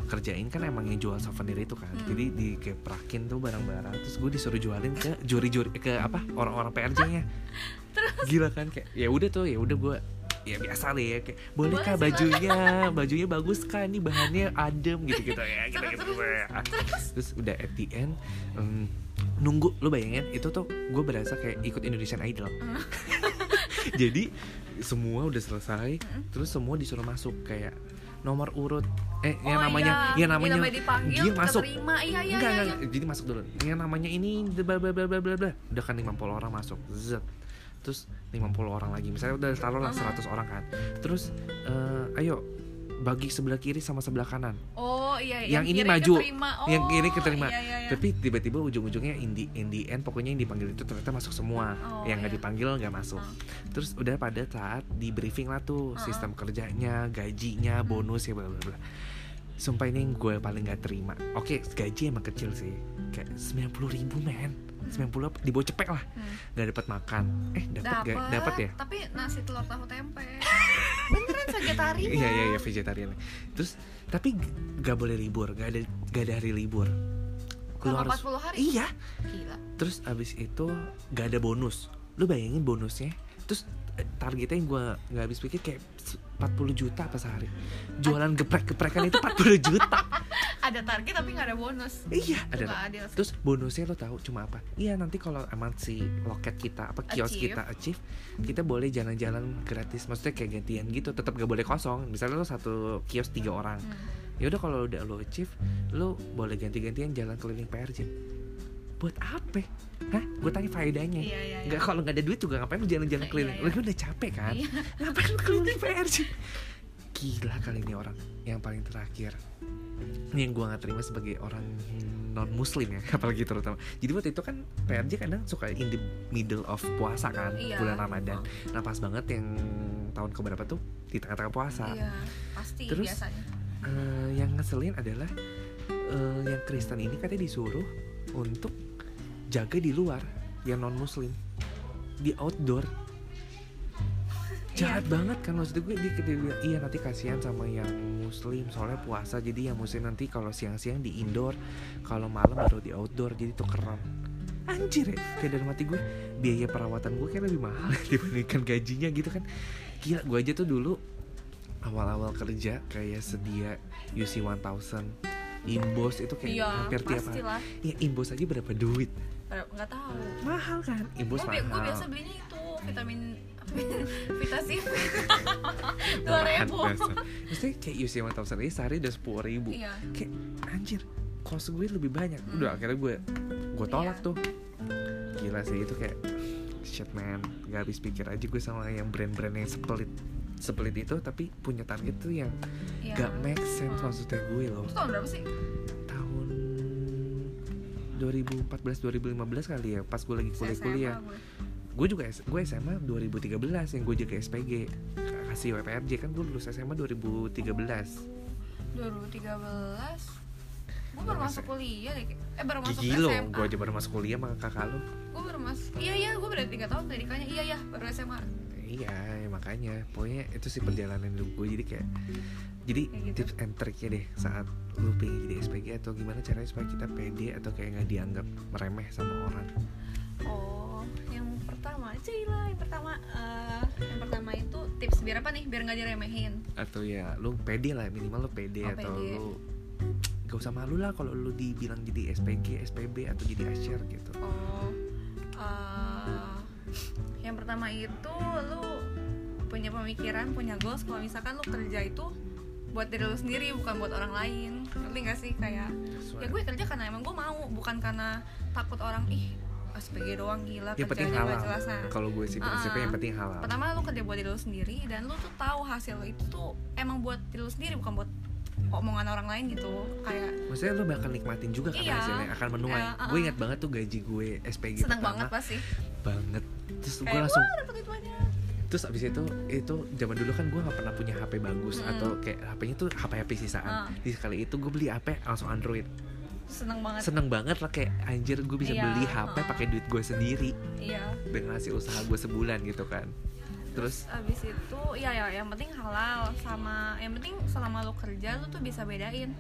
kerjain kan emang yang jual souvenir itu kan. Hmm. jadi dikeprakin tuh barang-barang. Terus gue disuruh jualin ke juri-juri ke apa orang-orang PRJ-nya gila kan kayak ya udah tuh ya udah gue ya biasa lah ya kayak boleh Boleh kah bajunya? Bajunya bagus kan? Ini bahannya adem gitu gitu ya gitu gitu terus? Udah at the end em, nunggu lu bayangin itu tuh gue berasa kayak ikut Indonesian Idol. Hmm. jadi semua udah selesai terus semua disuruh masuk kayak nomor urut. Eh yang Oh, namanya iya. yang namanya Yang dipanggil, dia masuk. Iya, iya, enggak, iya, enggak, jadi masuk dulu. Yang namanya ini bla bla bla bla bla udah kan 50 orang masuk. Zet terus 50 orang lagi misalnya udah taruh lah Aha. 100 orang kan terus eh, ayo bagi sebelah kiri sama sebelah kanan Oh iya Yang ini kiri maju. keterima. oh, Yang kiri keterima. iya, iya, iya. tapi tiba-tiba ujung-ujungnya in the, in the end pokoknya yang dipanggil itu ternyata masuk semua Oh, yang nggak iya. dipanggil nggak masuk Ah. terus udah pada saat di briefing lah tuh Ah. sistem kerjanya gajinya bonus ya bla bla bla sumpah ini yang gue paling nggak terima oke gaji emang kecil sih kayak sembilan puluh ribu men sembilan puluh di bawah cepek lah Hmm. nggak dapat makan eh dapat Dapat, gak dapat ya Tapi nasi telur tahu tempe. Beneran vegetarian. iya iya iya vegetarian terus tapi g- nggak boleh libur nggak ada nggak ada hari libur Selama 40 hari? iya Gila. terus abis itu gak ada bonus lu bayangin bonusnya terus eh, targetnya yang gue nggak habis pikir kayak 40 juta apa sehari? Jualan geprek-geprekan itu 40 juta. Ada target tapi nggak ada bonus. iya ada. adil. Terus bonusnya lo tahu cuma apa? Iya nanti kalau emang si loket kita apa kios Achieve. kita achieve kita boleh jalan-jalan gratis. Maksudnya kayak gantian gitu tetap gak boleh kosong. Misalnya lo satu kios tiga orang. Hmm. ya udah kalau udah lo achieve lo boleh ganti-gantian jalan keliling PRJ buat apa Hah? Gue tanya faedahnya Iya iya. iya. Nggak kalau nggak ada duit juga ngapain lu jalan-jalan Iya, keliling? iya. Lagi udah capek kan? Iya. Ngapain lu keliling PRJ? Gila kali ini orang yang paling terakhir. Ini yang gue nggak terima sebagai orang non muslim ya, apalagi terutama. Jadi waktu itu kan PRJ kadang suka in the middle of puasa kan, Iya. bulan Ramadan. Nah pas banget yang tahun keberapa tuh di tengah-tengah puasa. Iya, pasti Terus? biasanya. Eh, yang ngeselin adalah eh, yang Kristen ini katanya disuruh untuk jaga di luar yang non muslim di outdoor. Jahat banget kan maksud gue dia, bilang iya nanti kasihan sama yang muslim soalnya puasa jadi yang muslim nanti kalau siang-siang di indoor kalau malam baru di outdoor jadi tuh keren anjir ya kayak dalam hati gue biaya perawatan gue kayak lebih mahal dibandingkan gajinya gitu kan. Gila gue aja tuh dulu awal-awal kerja kayak sedia UC 1000 Imbos itu kayak iya hampir tiap hari. ya Imbos aja berapa duit nggak tahu. Mahal kan? Imbos gue mahal. biasa belinya itu vitamin vitamin dua Murahan ribu. Dasar. Maksudnya kayak UC 1000 aja sehari udah sepuluh ribu. Iya. Kayak anjir kos gue lebih banyak. Hmm. udah akhirnya gue gue tolak Iya. tuh. Gila sih itu kayak shit man. Gak habis pikir aja gue sama yang brand-brand yang sepelit sepelit itu tapi punya target tuh yang iya. gak make sense Hmm. maksudnya gue loh. Terus tahun berapa sih 2014 2015 kali ya pas gue lagi kuliah SMA kuliah gue. juga gue SMA 2013 yang gue jaga SPG kasih WPRJ kan gue lulus SMA 2013 2013 gue baru masuk kuliah deh eh baru masuk Gigi lo, SMA gue aja baru masuk kuliah sama kakak lo gue baru masuk iya iya gue berarti tiga tahun pendidikannya iya iya baru SMA Iya, ya makanya. Pokoknya itu sih perjalanan hidup gue jadi kayak jadi gitu. tips and triknya deh saat lu pengen jadi SPG atau gimana caranya supaya kita pede atau kayak nggak dianggap meremeh sama orang. oh yang pertama Cila yang pertama eh, yang pertama itu tips biar apa nih biar nggak diremehin Atau ya lu pede lah minimal lu pede Oh, atau pede. lu gak usah malu lah kalau lu dibilang jadi SPG, SPB atau jadi asher gitu. oh eh, yang pertama itu lu punya pemikiran punya goals kalau misalkan lu kerja itu buat diri lu sendiri bukan buat orang lain ngerti gak sih kayak ya gue kerja karena emang gue mau bukan karena takut orang ih SPG doang gila yang penting halal. jelas nah Kalau gue sih prinsipnya Ah. yang penting halal. pertama lu kerja buat diri lu sendiri dan lu tuh tahu hasil lu itu tuh emang buat diri lu sendiri bukan buat omongan orang lain gitu kayak Maksudnya lu bakal nikmatin juga kan Iya. hasilnya akan menuai. Eh, uh-uh. Gue ingat banget tuh gaji gue SPG seneng pertama banget pasti banget. Terus gue langsung wah terus abis itu itu zaman dulu kan gue nggak pernah punya HP bagus Mm-mm. atau kayak HP-nya tuh HP HP sisaan. Ah. di sekali itu gue beli HP langsung Android. Seneng banget. Seneng banget lah kayak anjir gue bisa Iya, beli HP ah. pakai duit gue sendiri. Iya. Dengan hasil usaha gue sebulan gitu kan. Terus abis itu ya ya yang penting halal sama yang penting selama lo kerja lo tuh bisa bedain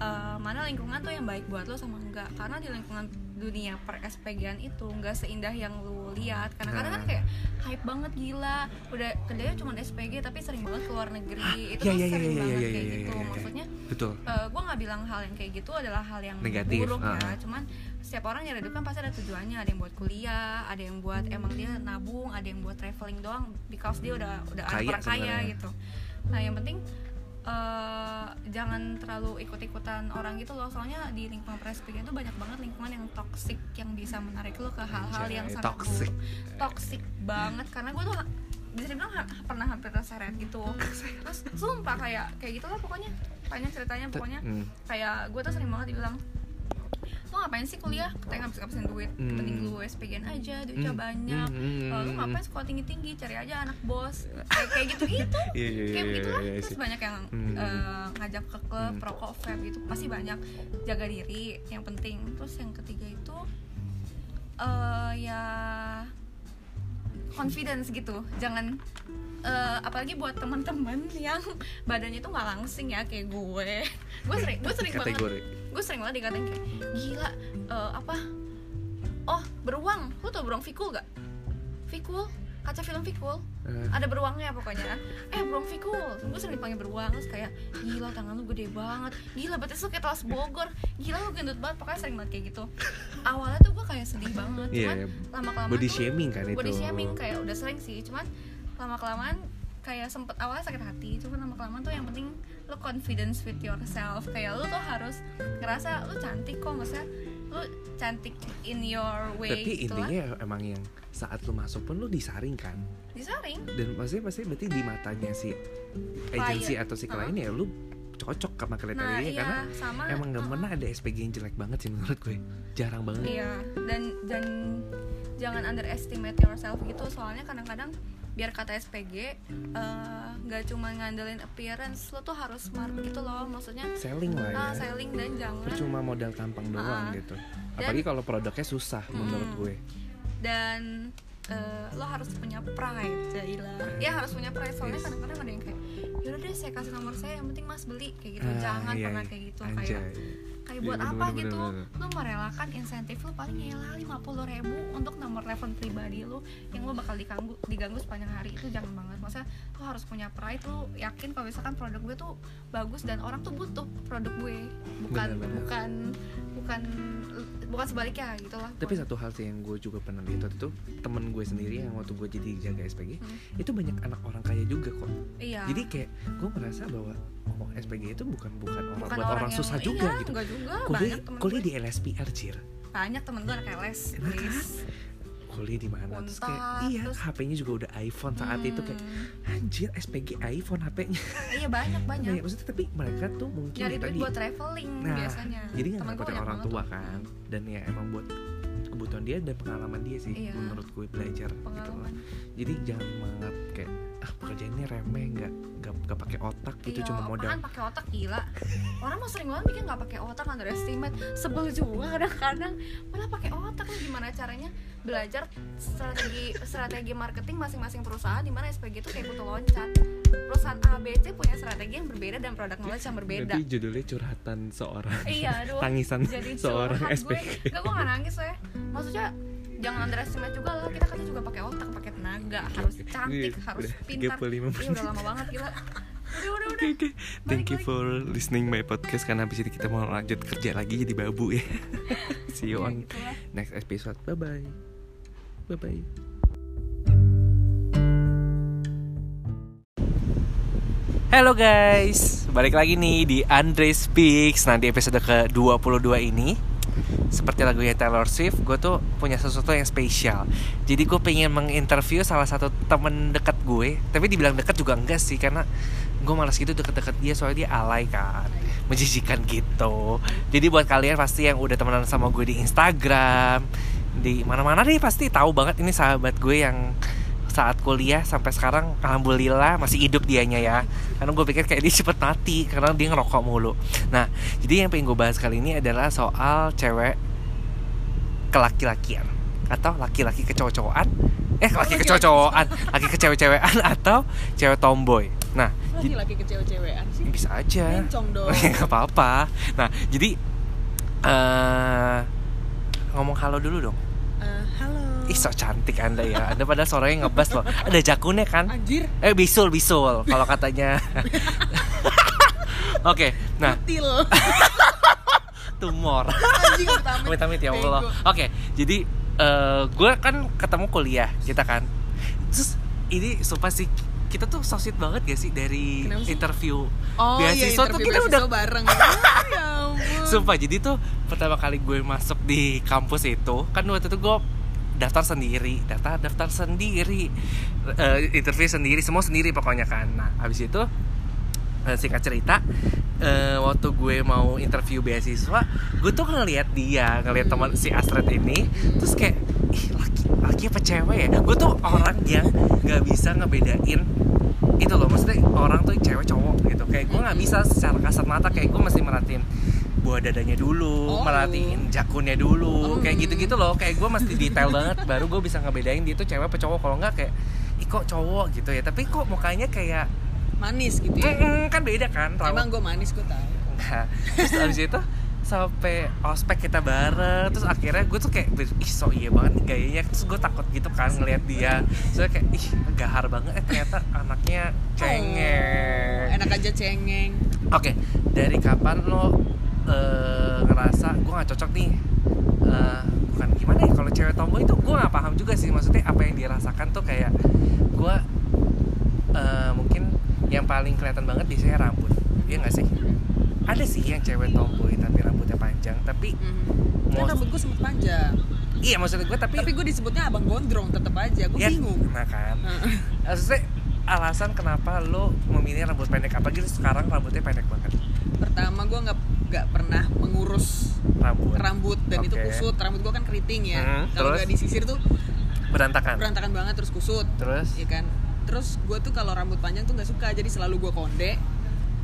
eh, mana lingkungan tuh yang baik buat lo sama enggak. Karena di lingkungan dunia per SPG-an itu nggak seindah yang lo lihat. Karena kadang kan Nah. kayak hype banget gila. Udah kerjanya cuma SPG tapi sering banget ke luar negeri. Itu tuh sering banget kayak gitu. maksudnya betul. gue nggak bilang hal yang kayak gitu adalah hal yang Negatif, buruk ya. ah. cuman setiap orang nyari duit kan pasti ada tujuannya. Ada yang buat kuliah ada yang buat emang dia nabung ada yang buat traveling doang because dia udah udah Kaya orang kaya gitu. Nah yang penting eh, jangan terlalu ikut-ikutan orang gitu loh. Soalnya di lingkungan presbyterian itu banyak banget lingkungan yang toxic yang bisa menarik lo ke hal-hal yang sangat toxic. buruk. Toxic banget. Karena gue tuh bisa dibilang ha- pernah hampir terseret gitu. Terus sumpah kayak kayak gitu lah pokoknya. Panjang ceritanya pokoknya Hmm. kayak gue tuh sering banget dibilang lo ngapain sih kuliah? Katanya ngabis ngabisin duit. Hmm. mending lu SPGN aja duitnya Hmm. banyak. Hmm. Eh, lu ngapain sekolah tinggi tinggi cari aja anak bos. Kayak kayak gitu gitu. Iya iya kayak iya, begitulah. iya, terus banyak yang Hmm. eh, ngajak ke klub Hmm. rokok vape gitu. Pasti banyak. Jaga diri yang penting. Terus yang ketiga itu eh ya confidence gitu. Jangan eh, apalagi buat teman-teman yang badannya tuh nggak langsing ya kayak gue. Gue sering gue sering banget. Gue sering banget dikatain kayak gila eh, apa? Oh beruang. Lu tau beruang fikul gak fikul kaca film fikul Eh, ada beruangnya pokoknya. Eh beruang fikul gue sering dipanggil beruang terus kayak gila tangan lu gede banget. Gila berarti lu kayak Talas Bogor. Gila lu gendut banget. Pokoknya sering banget kayak gitu. Awalnya tuh gue kayak sedih banget. Iya, cuman iya. lama kelamaan body shaming kan itu. body shaming kayak udah sering sih. Cuman lama kelamaan kayak sempet awalnya sakit hati cuman lama kelamaan tuh yang penting lu confidence with yourself. Kayak lu tuh harus ngerasa lu cantik kok maksudnya lu cantik in your way tapi gitu lah. intinya emang yang saat lu masuk pun lu disaring kan? Disaring. Dan maksudnya pasti berarti di matanya si agensi atau si klien ya lu cocok sama nah kriterianya iya karena sama. emang nggak uh-uh. pernah ada SPG yang jelek banget sih menurut gue. Jarang banget. Iya, dan dan jangan underestimate yourself gitu. Soalnya kadang-kadang biar kata SPG eh, nggak cuma ngandelin appearance lo tuh harus smart gitu loh maksudnya selling lah ah, ya selling dan jangan percuma modal tampang doang Ah. gitu apalagi kalau produknya susah menurut Mm. gue dan eh, lo harus punya pride Jaila ya harus punya pride soalnya Yes. kadang-kadang ada yang kayak yaudah deh saya kasih nomor saya yang penting mas beli kayak gitu Ah, jangan iya, pernah iya. kayak gitu Anjay. kayak kayak Iya, buat bener, apa bener, gitu? bener, lu merelakan insentif lu paling ya lima puluh ribu untuk nomor telepon pribadi lu yang lu bakal diganggu diganggu sepanjang hari. Itu jangan banget. Maksudnya lu harus punya pride lu yakin kalau misalkan produk gue tuh bagus dan orang tuh butuh produk gue. Bukan Bener, bener. bukan bukan bukan sebaliknya gitu lah. Tapi satu hal sih yang gue juga pernah lihat waktu itu temen gue sendiri yang waktu gue jadi jaga SPG Hmm. itu banyak anak orang kaya juga kok. Iya. Jadi kayak gue merasa bahwa oh SPG itu bukan bukan orang bukan buat orang, yang- susah juga iya, gitu juga. Kuliah kuliah di LSPR cir banyak temen gue anak Enak please. Kuliah di mana. Terus kayak iya terus- HP-nya juga udah iPhone saat itu kayak Hmm. anjir SPG iPhone HP-nya. Iya banyak banyak. Nah, maksudnya tapi mereka tuh mungkin nyari ya duit tadi buat traveling Nah, biasanya. jadi nggak banyak orang banget tua tuh. kan. Dan ya emang buat kebutuhan dia dan pengalaman dia sih Iya. menurut gue belajar gitu loh. Jadi jangan menganggap kayak ah pekerjaan ini remeh nggak nggak nggak pakai otak gitu Iya, cuma modal. pakai otak gila. Orang mah sering banget mikir nggak pakai otak underestimate. Sebel juga kadang-kadang. Malah pakai otak lu gimana caranya belajar strategi strategi marketing masing-masing perusahaan di mana SPG itu kayak kutu loncat. Perusahaan A B C punya strategi yang berbeda dan produk knowledge yang berbeda. Nanti judulnya curhatan seorang. Iya aduh. Tangisan jadi seorang SPG gue. Enggak gue gak nangis ya Maksudnya jangan underestimate juga lah Kita kan juga pakai otak, pakai tenaga Harus cantik, Ini harus udah pintar 35 Iya udah lama banget gila Udah udah udah oke, thank you balik. for listening my podcast karena abis ini kita mau lanjut kerja lagi jadi babu ya. See you Iya, on next episode. Bye bye. Bye bye. Halo guys, balik lagi nih di Andre Speaks Nanti episode ke-22 ini Seperti lagunya Taylor Swift Gue tuh punya sesuatu yang spesial. Jadi gue pengen menginterview salah satu temen dekat gue Tapi dibilang dekat juga enggak sih Karena gue malas gitu deket-deket dia Soalnya dia alay kan Menjijikan gitu. Jadi buat kalian pasti yang udah temenan sama gue di Instagram Di mana-mana deh pasti tahu banget Ini sahabat gue yang saat kuliah sampai sekarang alhamdulillah masih hidup dianya ya. Karena gue pikir kayak dia cepet mati karena dia ngerokok mulu. Nah jadi yang pengen gue bahas kali ini adalah soal cewek kelaki-lakian atau laki-laki kecowok-cowokan eh laki kecowok-cowokan laki kecewek-cewekan atau cewek tomboy. Nah laki-laki kecewa-cewean sih? Bisa aja. Ya, nggak apa-apa. Nah jadi eh ngomong halo dulu dong Eh, halo. Ih so cantik anda ya. Anda pada suaranya ngebas loh. Ada jakunnya kan? Anjir. Eh bisul bisul Kalau katanya. Oke Nah. Til tumor. Anjing amit ya Allah. Oke Jadi eh Gue kan ketemu kuliah Kita kan. Terus ini sumpah sih kita tuh so sweet banget gak sih dari sih? interview oh beasiswa iya tuh interview kita beasiswa udah bareng. Ya ampun Sumpah jadi tuh pertama kali gue masuk di kampus itu kan waktu itu gue daftar sendiri, daftar daftar sendiri, Eh, interview sendiri, semua sendiri pokoknya kan. Nah habis itu eh, singkat cerita eh, waktu gue mau interview beasiswa, gue tuh ngeliat dia, ngeliat teman si Astrid ini, terus kayak ih laki laki apa cewek ya? Gue tuh orang yang nggak bisa ngebedain itu loh maksudnya orang tuh cewek cowok gitu kayak gue nggak bisa secara kasat mata kayak gue mesti merhatiin buah dadanya dulu, Oh. merhatiin jakunnya dulu, Oh. kayak gitu-gitu loh. Kayak gue mesti detail banget, baru gue bisa ngebedain dia tuh cewek apa cowok. Kalau nggak kayak, ih kok cowok gitu ya. Tapi kok mukanya kayak, manis gitu ya "Mm-mm," kan beda kan. Rawa- emang gue manis gue tahu Enggak. Terus abis itu sampai ospek kita bareng terus akhirnya gue tuh kayak ih so iya banget nih gayanya terus gue takut gitu kan ngeliat dia soalnya kayak ih gahar banget eh ternyata anaknya cengeng Oh, enak aja cengeng Oke, dari kapan lo eh, ngerasa gue nggak cocok nih? Eh, bukan gimana ya? Kalau cewek tomboy itu gue nggak paham juga sih. Maksudnya apa yang dirasakan tuh kayak gue eh, mungkin yang paling kelihatan banget biasanya rambut. Iya nggak sih? Ada sih yang cewek tomboy tapi rambutnya panjang. Tapi Mhm. kan Most- rambut gue sempet panjang iya maksud gue tapi, tapi gue disebutnya abang gondrong tetep aja gue ya, bingung Nah kan, maksudnya alasan kenapa lo memilih rambut pendek apa gitu sekarang rambutnya pendek banget pertama gue nggak nggak pernah mengurus rambut. rambut dan itu Oke. kusut. Rambut gue kan keriting ya. Hmm, kalau nggak disisir tuh berantakan? berantakan banget terus kusut. Terus? Ya kan? Terus gue tuh kalau rambut panjang tuh nggak suka jadi selalu gue konde.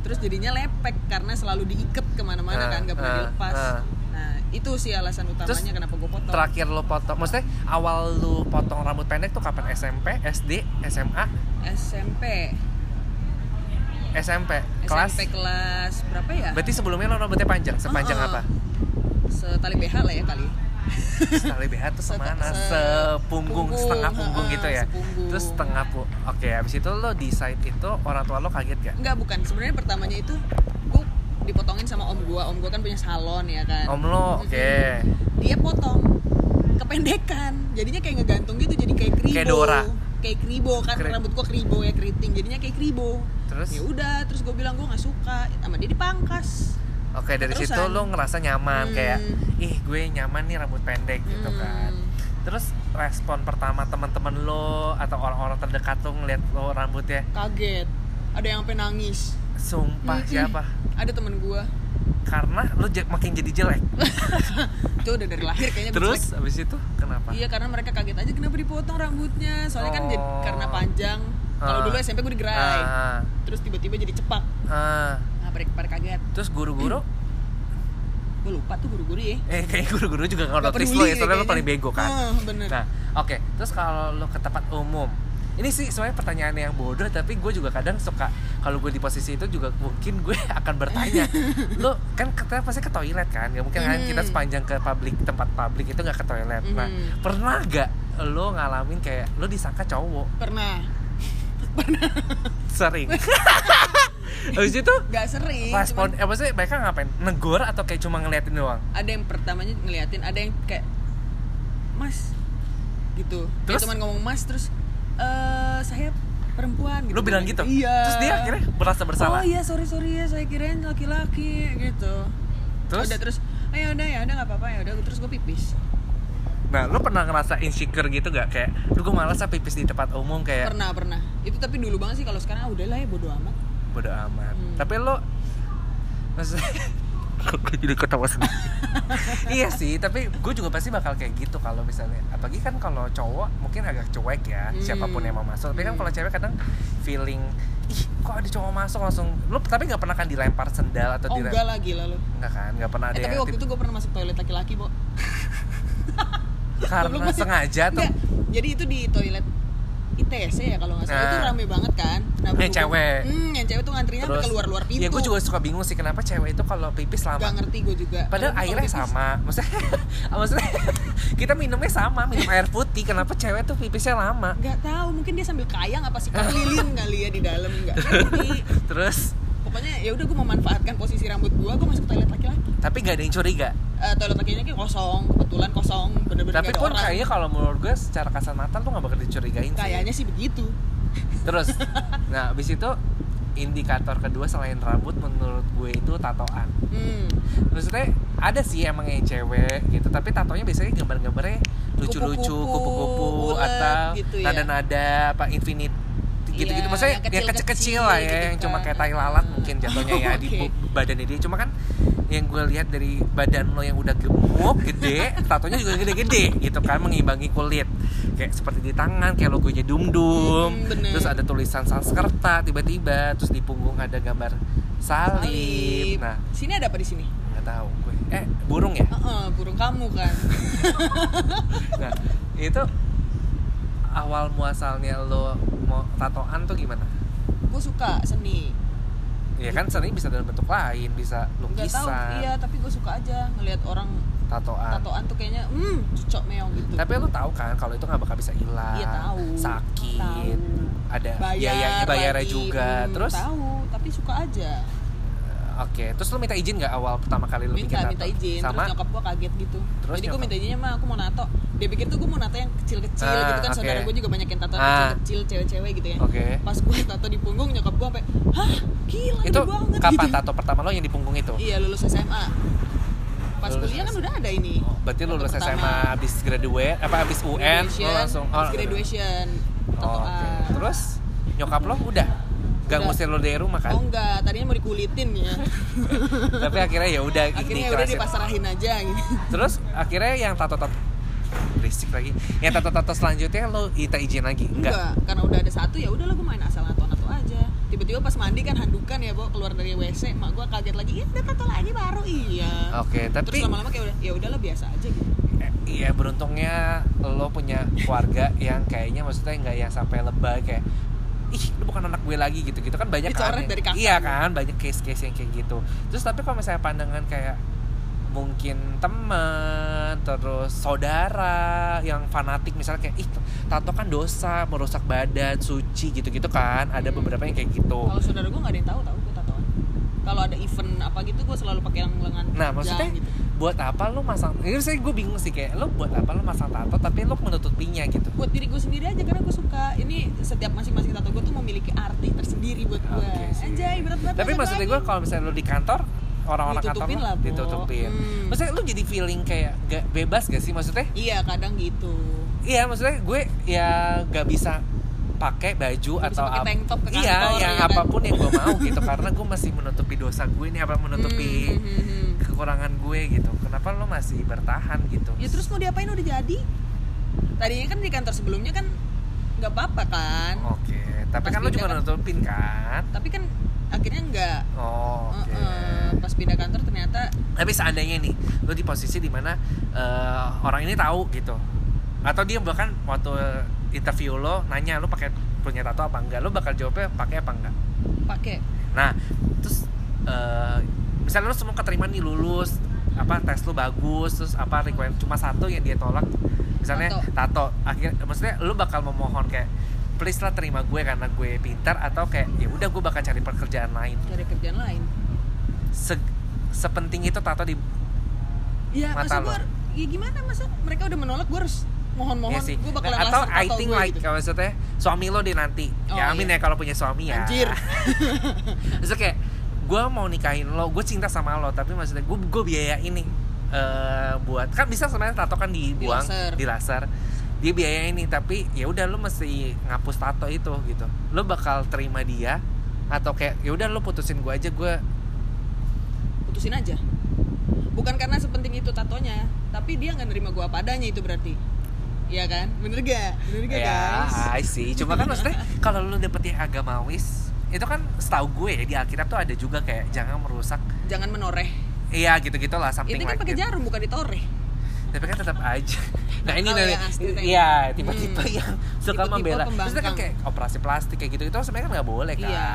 Terus jadinya lepek karena selalu diikat ke mana-mana kan nggak pernah ah, dilepas. ah. nah itu sih alasan utamanya Terus, kenapa gue potong. terakhir lo potong maksudnya awal lo potong rambut pendek tuh kapan? SMP SD SMA SMP SMP kelas SMP kelas. berapa ya? Berarti sebelumnya lo rambutnya panjang. Sepanjang Uh-uh. apa? Setali BH lah ya kali. Setali BH tuh semana? se- Sepunggung, punggung, setengah punggung ha-ha, gitu ya? sepunggung. Terus setengah pu Oke, habis itu lo decide itu orang tua lo kaget gak? Enggak bukan. Sebenarnya pertamanya itu gue dipotongin sama om gua. Om gua kan punya salon ya kan. Om lo, oke. Dia potong kependekan. Jadinya kayak ngegantung gitu jadi kayak kribo Kayak Dora. Kayak kribo kan Kri- rambut gua kribo ya keriting jadinya kayak kribo Terus? ya udah terus gue bilang gue nggak suka sama dia dipangkas Oke, dari situ Keterusan. lo ngerasa nyaman Hmm. Kayak, ih gue nyaman nih rambut pendek gitu Hmm. kan Terus respon pertama teman-teman lo atau orang-orang terdekat lo ngeliat lo rambutnya kaget ada yang sampai nangis Sumpah siapa? ada temen gua Karena lo je- makin jadi jelek itu udah dari lahir kayaknya Terus jelek. habis itu kenapa? iya karena mereka kaget aja kenapa dipotong rambutnya soalnya kan jadi, Oh. karena panjang kalau Ah. dulu SMP gue digerai Ah, terus tiba-tiba jadi cepak ah. nah pada, pada kaget Terus guru-guru gue lupa tuh guru-guru ya Eh kayak guru-guru juga Nggak notice lo ya, soalnya lo paling bego kan Ah, bener Nah, oke. Terus kalau lo ke tempat umum, ini sih sebenarnya pertanyaan yang bodoh, tapi gue juga kadang suka kalau gue di posisi itu juga mungkin gue akan bertanya, lo kan kita pasti ke toilet kan? Gak mungkin kan kita sepanjang ke publik tempat publik itu nggak ke toilet. Nah, Mhm. pernah gak lo ngalamin kayak lo disangka cowok? pernah Sering. Habis itu Gak sering respon, cuman eh maksudnya mereka ngapain? Negor atau kayak cuma ngeliatin doang? ada yang pertamanya ngeliatin ada yang kayak mas gitu Terus? dia cuman ngomong mas terus eh saya perempuan gitu Lo bilang gitu? iya Terus dia akhirnya merasa bersalah? oh iya sorry sorry ya saya kirain laki-laki gitu Terus? udah terus ayo udah ya udah nggak apa-apa ya udah terus gue pipis Nah, lo pernah ngerasa insecure gitu gak? Kayak, lu gue malas ah pipis di tempat umum kayak pernah pernah itu tapi dulu banget sih kalau sekarang ah udahlah ya bodo amat bodo amat. Hmm. Tapi lo maksudnya Jadi ketawa sendiri. Iya sih, tapi gue juga pasti bakal kayak gitu kalau misalnya. Apalagi kan kalau cowok mungkin agak cuek ya Hmm. Siapa pun yang mau masuk. Tapi kan Hmm. kalau cewek kadang feeling Ih kok ada cowok masuk? Langsung Lo tapi gak pernah kan dilempar sendal atau oh dilem- enggak lagi lalu Enggak kan, gak pernah ada eh, tapi yang waktu itu gue pernah masuk toilet laki-laki bo. Karena sengaja tuh. Enggak, jadi itu di toilet ITC ya kalau nggak salah. Itu Nah. rame banget kan? Nah, Yang cewek. hmm, yang cewek tuh ngantrinya sampai keluar luar pintu. Ya gue juga suka bingung sih kenapa cewek itu kalau pipis lama? Gak ngerti gue juga. Padahal Kalau airnya pipis, sama, maksudnya, maksudnya kita minumnya sama, minum air putih. Kenapa cewek tuh pipisnya lama? nggak tahu mungkin dia sambil kayang apa sih? Lilin kali ya di dalam nggak ngerti. Terus, pokoknya ya udah gue memanfaatkan posisi rambut gue gue masuk toilet laki-laki tapi gak ada yang curiga. Eh, toilet lakinya kayak kosong kebetulan kosong bener-bener Tapi pun orang kayaknya kalau menurut gue secara kasat mata tuh gak bakal dicurigain sih. kayaknya sih begitu Terus, nah abis itu indikator kedua selain rambut menurut gue itu tatoan. hmm. Maksudnya ada sih emang yang cewek gitu, tapi tatonya biasanya gambar-gambarnya lucu-lucu, Kupu-kupu, atau gitu ya. nada-nada apa infinite gitu-gitu. Iya, Maksudnya yang kecil-kecil lah ya, gitu yang cuma kan. kayak tai lalat mungkin jatuhnya ya di Oke. bu- badannya dia. Cuma kan yang gue lihat dari badan lo yang udah gemuk, gede, tatonya juga gede-gede gitu kan mengimbangi kulit. Kayak seperti di tangan kayak logonya dum-dum. Hmm, terus ada tulisan Sanskerta tiba-tiba, terus di punggung ada gambar salib. Salib. Nah, sini ada apa di sini nggak tahu gue. Eh, burung ya? Heeh, burung kamu kan Nah, itu awal muasalnya lo mau tatoan tuh gimana? gue suka seni Ya kan seni bisa dalam bentuk lain, bisa nggak tahu lukisan, iya tapi gue suka aja ngelihat orang tatoan. tatoan tuh kayaknya hmm cocok meong gitu Tapi lo tahu kan kalau itu nggak bakal bisa hilang, Iya tahu. sakit, Tahu. ada bayar biayanya bayarnya lagi, juga. hmm, Terus, tahu tapi suka aja oke, terus lo minta izin nggak awal pertama kali lo bikin minta tato? minta izin Sama? terus nyokap gue kaget gitu Terus jadi gue minta izinnya mah aku mau nato dia pikir tuh gue mau nato yang kecil-kecil Ah, gitu kan oke. saudara gue juga banyak yang tato Ah. kecil-kecil cewek-cewek gitu ya Oke. pas gue tato di punggung nyokap gue sampai hah gila Itu banget kapan gitu. tato pertama lo yang di punggung itu? iya lulus SMA pas Lulus kuliah kan udah ada ini Oh, berarti Tato lulus pertama. SMA habis graduate apa habis UN lo langsung habis graduation Oh, oke. Terus nyokap lo udah gak Udah. ngusir lo dari rumah kan? oh enggak tadinya mau dikulitin ya Tapi akhirnya ya udah akhirnya udah dikerasin. dipasrahin aja gitu Terus akhirnya yang tato-tato berisik lagi. Yang tato-tato selanjutnya lo kita izin lagi? enggak, Enggak. karena udah ada satu ya udahlah gue main asal nato nato aja tiba-tiba pas mandi kan handukan ya bo keluar dari wc mak gue kaget lagi iya udah tato lagi baru iya Oke, terus tapi lama-lama kayak udah ya udahlah biasa aja gitu eh, iya beruntungnya lo punya keluarga yang kayaknya maksudnya nggak yang sampai lebay kayak ih lu bukan anak gue lagi gitu gitu kan banyak Dicoret kan dari kakak iya gitu. kan banyak case-case yang kayak gitu. Terus tapi kalau misalnya pandangan kayak mungkin teman terus saudara yang fanatik misalnya kayak ih tato kan dosa merusak badan suci gitu-gitu kan. Ada beberapa yang kayak gitu. Kalau saudara gue nggak ada yang tahu tahu kalau ada event apa gitu gue selalu pakai yang lengan Nah, maksudnya gitu. buat apa lu masang ini saya gue bingung sih kayak lu buat apa lu masang tato tapi lu menutupinya gitu buat diri gue sendiri aja karena gue suka ini setiap masing-masing tato gue tuh memiliki arti tersendiri buat gue sih. anjay berat banget tapi maksudnya gue kalau misalnya lu di kantor orang-orang kantor lah, Bo. ditutupin Hmm. maksudnya lu jadi feeling kayak gak bebas gak sih maksudnya iya kadang gitu iya maksudnya gue ya gak bisa pakai baju atau pakai tank top ke iya kantor, yang ya kan? apa pun yang gue mau gitu karena gue masih menutupi dosa gue ini apa menutupi Hmm, hmm, hmm, hmm. kekurangan gue gitu. Kenapa lu masih bertahan gitu? Ya terus mau diapain? Udah jadi. Tadinya kan di kantor sebelumnya kan nggak apa-apa kan? Oke tapi Pas kan pindah juga kan- nutupin kan? Tapi kan akhirnya nggak. Oh oke. Heeh, pas pindah kantor ternyata tapi seandainya nih lu di posisi di mana eh, orang ini tahu gitu atau dia bahkan waktu interview lo nanya lu pakai punya tato apa enggak? Lu bakal jawabnya pakai apa enggak? Pakai. Nah terus eh, misalnya lu semua keterima nih lulus apa tes lu bagus terus apa requirement cuma satu yang dia tolak misalnya tato, akhirnya maksudnya lu bakal memohon kayak please lah terima gue karena gue pintar atau kayak ya udah gue bakal cari pekerjaan lain. Cari kerjaan lain. Se- sepenting itu tato di ya Mata lo. gue ya gimana masa mereka udah menolak gue harus mohon-mohon Iya sih. gue bakal Nah, atau I think gue like gitu. kalau maksudnya suami lo di nanti. Oh, ya amin iya. ya kalau punya suami ya. Anjir. Maksudnya kayak gue mau nikahin lo, gue cinta sama lo, tapi maksudnya gue gue biaya ini eh buat kan bisa sebenarnya tato kan dibuang laser. di laser. Dia biaya ini tapi ya udah lo mesti ngapus tato itu gitu. Lo bakal terima dia atau kayak ya udah lo putusin gue aja gue putusin aja bukan karena sepenting itu tatonya tapi dia nggak nerima gue apa adanya itu berarti Iya kan bener gak bener gak ya guys I see cuma kan maksudnya kalau lo dapet yang agamawis itu kan setahu gue ya di Alkitab tuh ada juga kayak jangan merusak jangan menoreh Iya gitu-gitu lah something itu kan like pakai jarum bukan ditoreh Tapi kan tetap aja. Nah ini nih, ya, iya tipe-tipe Hmm. yang suka Tipe-tipe membela. Maksudnya kan kayak operasi plastik kayak gitu itu sebenarnya kan nggak boleh kan. Iya.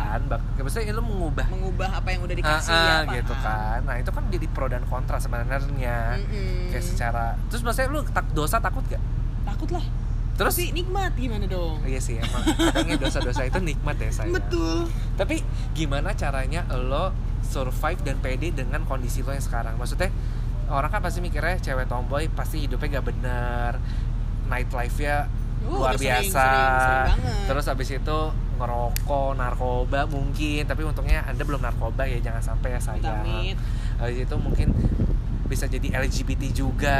Maksudnya lu mengubah mengubah apa yang udah Ah, dikasih ah, ya gitu kan. Nah itu kan jadi pro dan kontra sebenarnya. Mm-mm. Kayak secara. Terus maksudnya lu tak dosa takut gak? Takut lah Terus tapi nikmat gimana dong Iya sih emang kadangnya dosa-dosa itu nikmat ya saya. betul Tapi gimana caranya lo survive dan pede dengan kondisi lo yang sekarang? Maksudnya orang kan pasti mikirnya cewek tomboy pasti hidupnya gak bener, nightlife-nya Oh, luar udah sering, biasa. sering, sering banget. Terus habis itu ngerokok, narkoba mungkin, tapi untungnya anda belum narkoba ya jangan sampai ya sayang. Amit. Habis itu mungkin bisa jadi LGBT juga.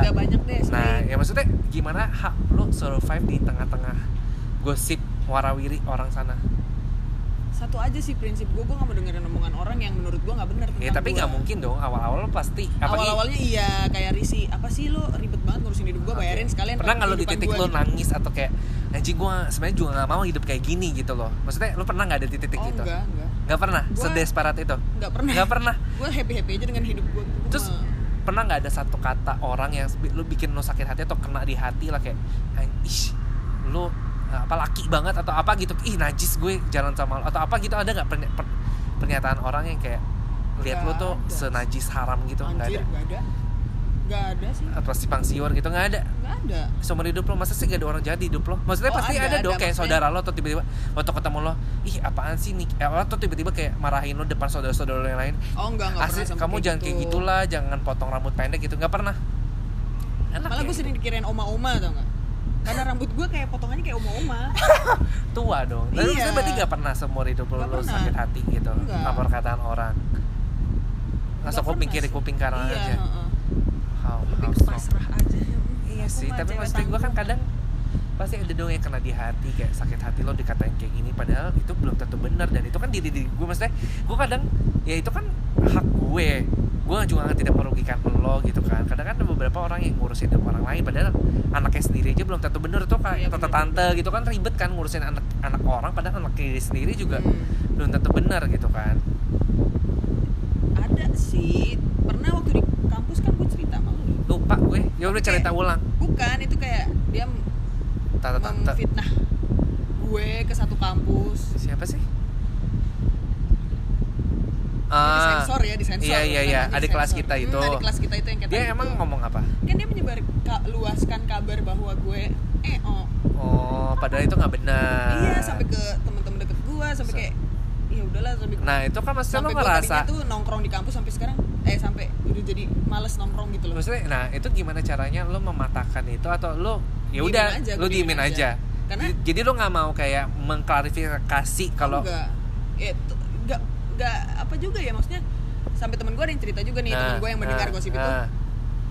udah banyak deh Nah, sering. ya maksudnya gimana hak lo survive di tengah-tengah gosip warawiri orang sana? satu aja sih prinsip gue gue gak mau dengerin omongan orang yang menurut gue nggak benar Ya tapi nggak mungkin dong. Awal-awal pasti. Awal-awalnya iya kayak risi apa sih lo ribet banget ngurusin hidup gue bayarin sekalian pernah nggak lo di titik lo gitu. nangis atau kayak anjing gue sebenarnya juga nggak mau hidup kayak gini gitu loh. Maksudnya lo pernah nggak ada di titik oh itu? enggak enggak nggak pernah? Gua- sedesperat itu? nggak pernah. Nggak pernah? Gue happy happy aja dengan hidup gue terus pernah nggak ada satu kata orang yang lo bikin lo sakit hati atau kena di hati lah kayak "Ay, ish lo apa laki banget atau apa gitu. Ih najis gue jalan sama lo atau apa gitu ada nggak perny- per- pernyataan orang yang kayak lihat Nggak tuh ada. senajis haram gitu? Nggak ada. nggak ada nggak ada sih. Atau simpang siur gitu? Nggak ada. Nggak ada. Seumur hidup lo masa sih gak ada orang jahat di hidup lo? Maksudnya Oh, pasti ada, ada, dong ada. kayak Maksudnya- saudara lo atau tiba-tiba waktu ketemu lo ih apaan sih nih? Eh, atau tiba-tiba kayak marahin lo depan saudara-saudara lo yang lain. Oh enggak enggak asli pernah kamu jangan kayak gitu. gitulah jangan potong rambut pendek gitu. Nggak pernah. Enak malah ya. gue sering dikirain oma-oma tau nggak? Karena rambut gue kayak potongannya kayak oma-oma. Tua dong. Tapi Iya. maksudnya berarti gak pernah seumur hidup lo, lo sakit hati gitu apa perkataan orang. Nggak kuping kiri kuping kanan iya, aja. heeh. how, strong. pasrah aja Iya Aku sih, tapi maksudnya gue kan kadang pasti ada dong yang kena di hati kayak sakit hati lo dikatain kayak gini padahal itu belum tentu benar dan itu kan diri diri gue maksudnya gue kadang ya itu kan hak gue. Gue juga tidak merugikan lo gitu kan. Kadang kan ada beberapa orang yang ngurusin hidup orang lain padahal anaknya sendiri aja belum tentu benar tuh Iya, kayak tante tante gitu kan ribet kan ngurusin anak anak orang padahal anak diri sendiri juga Hmm. belum tentu benar gitu kan. Ada sih. Pernah waktu di kampus kan gue cerita gue. Ya udah cerita ulang. Bukan itu kayak dia tante tante memfitnah gue ke satu kampus. Siapa sih? Di Ah, sensor ya di sensor iya iya. Iya adik kelas kita Hmm, itu. adik kelas kita itu yang kayak dia tadi emang ngomong apa? Kan dia menyebar ka- luaskan kabar bahwa gue eh oh. Oh padahal itu nggak benar. Iya sampai ke teman-teman deket gue sampai Sa- kayak ya udahlah sampai nah itu kan maksudnya lo ngerasa tuh nongkrong di kampus sampai sekarang eh sampai udah jadi males nongkrong gitu loh maksudnya nah itu gimana caranya lo mematahkan itu atau lo ya udah lo diemin aja, aja. Karena- Jadi- jadi lo nggak mau kayak mengklarifikasi kalau enggak ya itu enggak enggak apa juga ya maksudnya sampai temen gue ada yang cerita juga nih temen gue yang mendengar nah, gosip itu nah.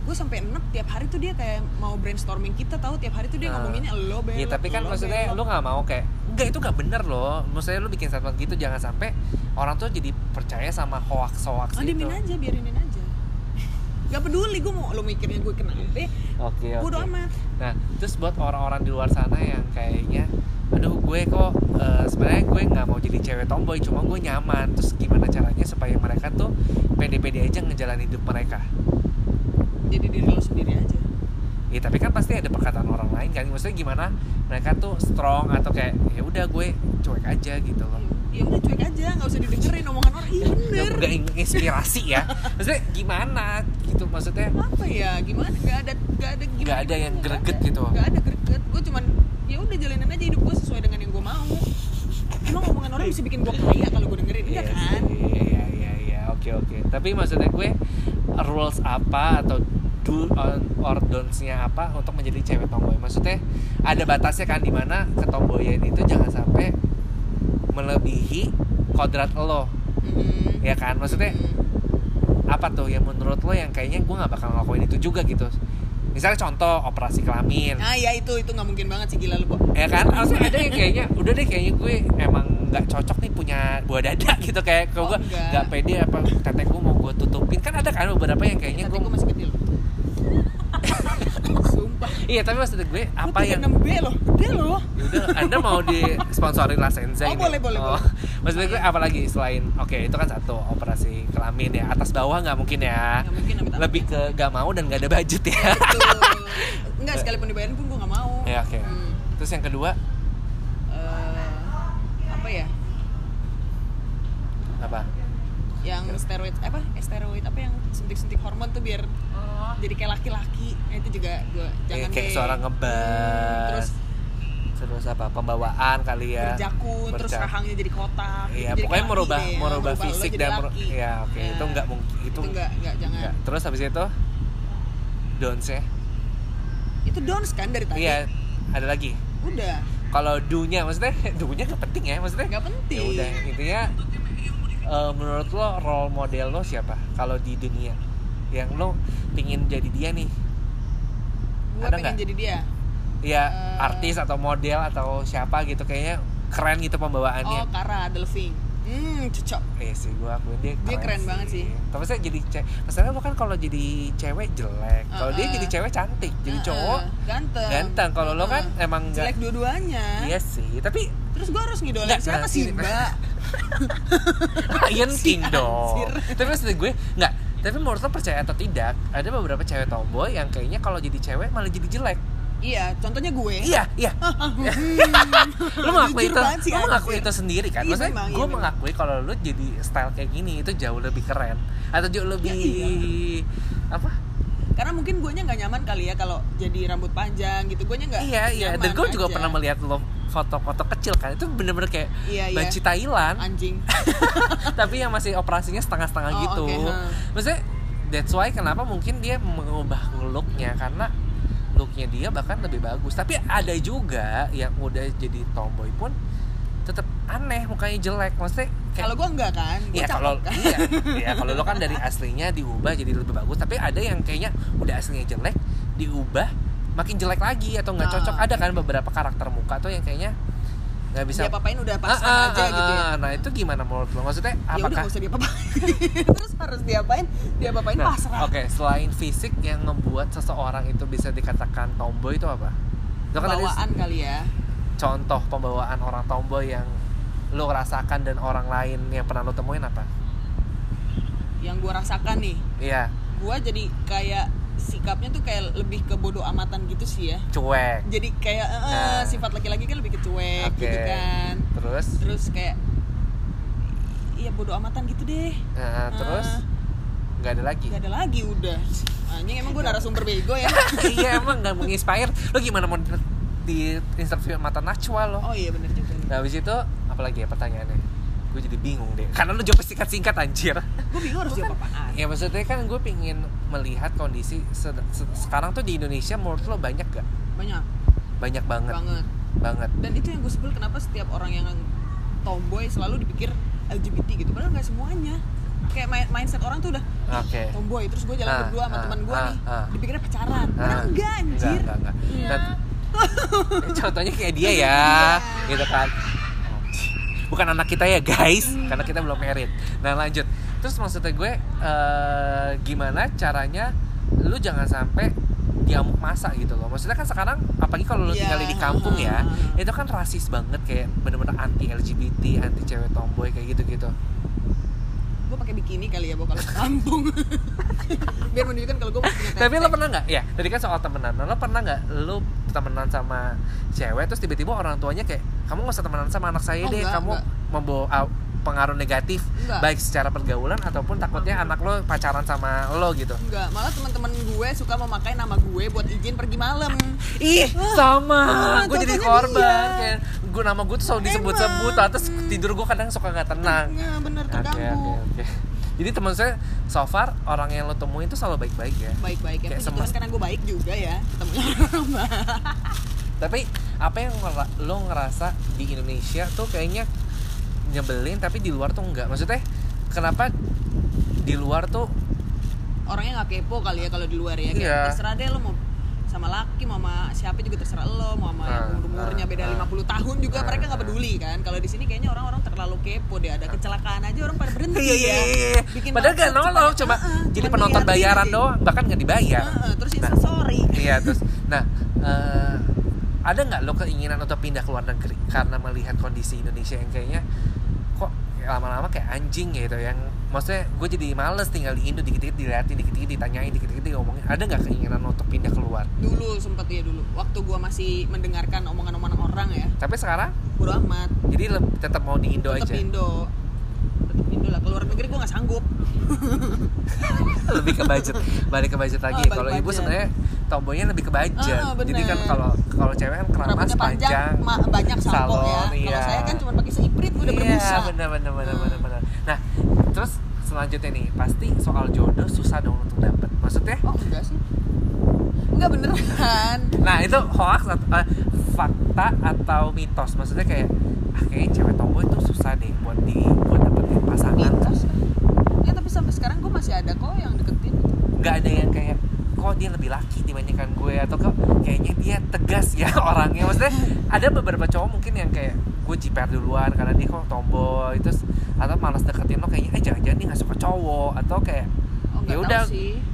Gue sampai enek tiap hari tuh dia kayak mau brainstorming kita tahu? Tiap hari tuh dia Nah. ngomonginnya lo belok Iya tapi kan lo maksudnya belok." lu nggak mau kayak enggak itu nggak bener loh. Maksudnya lu bikin statement gitu jangan sampai orang tuh jadi percaya sama hoax hoax ah itu diemin aja biarinin aja. Gak peduli gue mau lo mikirnya gue kenapa oke oke. Bodo amat. Nah terus buat orang-orang di luar sana yang kayaknya aduh gue kok eh, sebenarnya gue nggak mau jadi cewek tomboy cuma gue nyaman. Terus gimana caranya supaya mereka tuh pede-pede aja ngejalanin hidup mereka jadi diri lo sendiri aja. Ya tapi kan pasti ada perkataan orang lain kan. Maksudnya gimana? Mereka tuh strong atau kayak ya udah gue cuek aja gitu loh. ya udah cuek aja nggak usah didengerin omongan orang. Iya bener. Gak, gak ing- inspirasi ya. Maksudnya gimana? Gitu maksudnya. apa ya? Gimana? Nggak ada nggak ada gimana Nggak ada yang nggak greget ada. gitu. nggak ada greget. Gue cuman ya udah jalanin aja hidup gue sesuai dengan yang gue mau. Emang omongan orang bisa bikin gue kaya kalau gue dengerin? Enggak Iya kan? Iya iya iya oke oke. Tapi maksudnya gue rules apa atau do on- or don'ts-nya apa untuk menjadi cewek tomboy. Maksudnya ada batasnya kan di mana ketomboyan itu jangan sampai melebihi kodrat lo Mm-mm. ya kan maksudnya Mm-mm. apa tuh yang menurut lo yang kayaknya gue nggak bakal ngelakuin itu juga gitu misalnya contoh operasi kelamin. Ah ya itu itu nggak mungkin banget sih gila lu kok ya kan? Maksudnya ada yang kayaknya udah deh kayaknya gue emang nggak cocok nih punya buah dada gitu. Kayak kalau Oh, gue nggak pede apa tete gue mau gue tutupin. Kan ada kan beberapa yang kayaknya gue gue masih kecil sumpah. Iya tapi maksud gue apa yang 6 B loh. Gede loh. Udah anda mau disponsori La Senza Oh, ini? boleh, boleh, boleh. maksud gue apa lagi selain oke itu kan satu operasi kelamin ya atas bawah nggak mungkin ya. Nggak mungkin amit-amit. lebih ke gak mau dan gak ada budget ya. Betul. enggak sekalipun dibayarin pun gue nggak mau. Ya oke. Hmm. terus yang kedua? Eh, apa ya? Apa? Yang steroid apa? Eh, steroid apa yang suntik-suntik hormon tuh biar jadi kayak laki-laki. Nah, itu juga gue jangan kayak deh. suara ngebas. Hmm, terus terus apa pembawaan kali ya. Berjakun terus rahangnya jadi kotak. Iya, jadi pokoknya merubah ya. merubah fisik dan mer- ya oke Ya, itu nggak mungkin itu, itu enggak enggak jangan. nggak. terus habis itu? Don'ts ya. Itu dons kan dari tadi? Iya ada lagi. Udah. Kalau do-nya maksudnya do-nya nggak penting ya maksudnya? Nggak penting. Ya udah intinya eh, menurut lo role model lo siapa? Kalau di dunia yang lo pingin jadi dia nih gue ada pengen nggak? jadi dia ya Eh. artis atau model atau siapa gitu kayaknya keren gitu pembawaannya oh Kara Delving hmm cocok Iya sih, gue akuin dia Dia keren banget sih. Tapi saya jadi cewek, masalahnya lo kan kalau jadi cewek jelek, kalau dia Uh-uh. jadi cewek cantik, jadi Heeh, cowok ganteng ganteng. Kalau lo kan emang jelek dua-duanya iya sih. Tapi terus gue harus ngidolain Nggak, siapa sih mbak Lion King dong. Tapi maksud gue nggak. Tapi menurut lo percaya atau tidak, ada beberapa cewek tomboy yang kayaknya kalau jadi cewek malah jadi jelek. iya contohnya gue Iya, iya. Hmm, lo mengakui itu, sih, lo mengakui anjir. itu sendiri kan? Iya, Maksudnya memang, iya, gue memang. mengakui kalau lo jadi style kayak gini itu jauh lebih keren atau jauh lebih iya. apa? karena mungkin gue nya nggak nyaman kali ya kalau jadi rambut panjang gitu gue nya nggak Iya iya dan gue juga aja. pernah melihat lo foto-foto kecil kan itu bener-bener kayak Iya, iya. banci Thailand anjing tapi yang masih operasinya setengah-setengah Oh, gitu. oke, ha. Maksudnya that's why kenapa mungkin dia mengubah looknya karena looknya dia bahkan lebih bagus. Tapi ada juga yang udah jadi tomboy pun tetap aneh mukanya jelek. Maksudnya kayak kalau gue enggak kan gue Iya cakep kalau kan iya, iya kalau lo kan dari aslinya diubah jadi lebih bagus, tapi ada yang kayaknya udah aslinya jelek diubah makin jelek lagi atau nggak Ah, cocok. Ada kan beberapa karakter muka tuh yang kayaknya nggak bisa dia apain udah Ah, pasrah ah, aja ah, gitu ya ah. Nah itu gimana menurut lo? Maksudnya ya udah apakah nggak usah diapain terus harus diapain diapain Nah, pasrah Oke, selain fisik yang membuat seseorang itu bisa dikatakan tomboy itu apa? Itu kan tadi bawaan kali ya contoh pembawaan orang tomboy yang lo rasakan dan orang lain yang pernah lo temuin apa? yang gue rasakan nih Iya. gue jadi kayak sikapnya tuh kayak lebih ke bodoh amatan gitu sih ya. Cuek. Jadi kayak eh, Nah. sifat laki-laki kan lebih ke cuek Oke. gitu kan. Terus? Terus kayak iya bodoh amatan gitu deh. Nah, terus? Ah. nggak ada lagi? Gak ada lagi udah. Anjing emang gue narasumber bego ya. Iya emang nggak menginspire. Lo gimana mau di interview mata Najwa lo? Oh iya bener juga. Nah habis itu apalagi ya pertanyaannya gue jadi bingung deh. Karena lo jawab singkat-singkat anjir. Gue bingung harus jawab apaan. Ya maksudnya kan gue pingin melihat kondisi se- se- sekarang tuh di Indonesia menurut lo banyak gak Banyak. Banyak banget. Banget. Banget. Dan itu yang gue sebel kenapa setiap orang yang tomboy selalu dipikir LGBT gitu. Padahal gak semuanya. Kayak mi- mindset orang tuh udah oke. tomboy. Terus gue jalan Ah, berdua sama ah, teman gue ah, nih. ah. Dipikirnya pacaran. Padahal Ah. enggak anjir. enggak enggak, enggak. Iya. Dan contohnya kayak dia ya gitu kan bukan anak kita ya guys. Karena kita belum married. Nah lanjut. Terus maksudnya gue eh, gimana caranya lu jangan sampai diamuk masa gitu loh. Maksudnya kan sekarang apalagi kalau lu Iya. tinggal di kampung ya itu kan rasis banget kayak bener-bener anti LGBT anti cewek tomboy kayak gitu gitu pakai bikini kali ya bawa kalau ke kampung. Biar menunjukkan kalau gue punya tapi lo pernah nggak? Ya tadi kan soal temenan. Lo pernah nggak lo temenan sama cewek terus tiba-tiba orang tuanya kayak kamu nggak usah temenan sama anak saya Oh, deh enggak, kamu enggak. membawa pengaruh negatif Enggak. baik secara pergaulan ataupun takutnya anak lo pacaran sama lo gitu Enggak, malah teman-teman gue suka memakai nama gue buat izin pergi malam. ih sama ah, gue jadi korban dia. kayak gue nama gue tuh selalu disebut-sebut terus tidur gue kadang suka nggak tenang Ya bener terganggu. oke oke jadi teman saya so far orang yang lo temuin tuh selalu baik-baik ya Baik-baik ya. Kayak semua- karena gue baik juga ya. Baik. Tapi apa yang lo ngerasa di Indonesia tuh kayaknya nyebelin tapi di luar tuh enggak. Maksudnya kenapa di luar tuh Orangnya nggak kepo kali ya kalau di luar ya. Kayak Iya. terserah deh lo mau sama laki mau sama siapa juga terserah lo mau sama Ah, yang umur-umurnya ah, beda ah. 50 tahun juga Ah, mereka nggak ah. peduli kan kalau di sini kayaknya orang-orang terlalu kepo deh ada kecelakaan aja orang pada berhenti Iya iya ya iya. iya. Bikin Padahal gak nolong cuma ah, ah, jadi penonton bayaran doang bahkan nggak dibayar. Ah, ah, terus Nah. Sorry iya terus nah eh, ada nggak lo keinginan untuk pindah ke luar negeri karena melihat kondisi Indonesia yang kayaknya kok lama-lama kayak anjing gitu yang maksudnya gue jadi males tinggal di Indo dikit-dikit diliatin dikit-dikit ditanyain dikit-dikit diomongin. Ada nggak keinginan untuk pindah keluar dulu sempet ya dulu. Waktu gua masih mendengarkan omongan-omongan orang ya. Tapi sekarang? Bodo amat. Jadi tetap mau di Indo tetap aja? Indo. Tetap Indo lah. Keluar negeri gua nggak sanggup. Lebih ke budget. Balik ke budget lagi. Oh, kalau ibu sebenarnya tomboynya lebih ke budget. Ah, bener. jadi kan kalau kalau cewek kan keramas panjang panjang ma- banyak sampo salon, ya iya. kalau saya kan cuma pakai seiprit udah berbusa. iya benar benar benar Hmm. benar benar nah terus selanjutnya nih pasti soal jodoh susah dong untuk dapet. Maksudnya? Oh enggak sih. Enggak beneran. Nah itu hoax atau eh, fakta atau mitos? Maksudnya kayak ah kayaknya cewek tomboy itu susah deh buat di buat dapetin pasangan. Mitos. Ya tapi sampai sekarang gue masih ada kok yang deketin. Nggak ada yang kayak kok dia lebih laki dibandingkan gue? Atau kok kayaknya dia tegas ya orangnya? Maksudnya ada beberapa cowok mungkin yang kayak gue jiper duluan karena dia kok tomboy. Terus atau malas deketin lo kayaknya eh jangan-jangan dia nggak suka cowok. Atau kayak oh ya udah.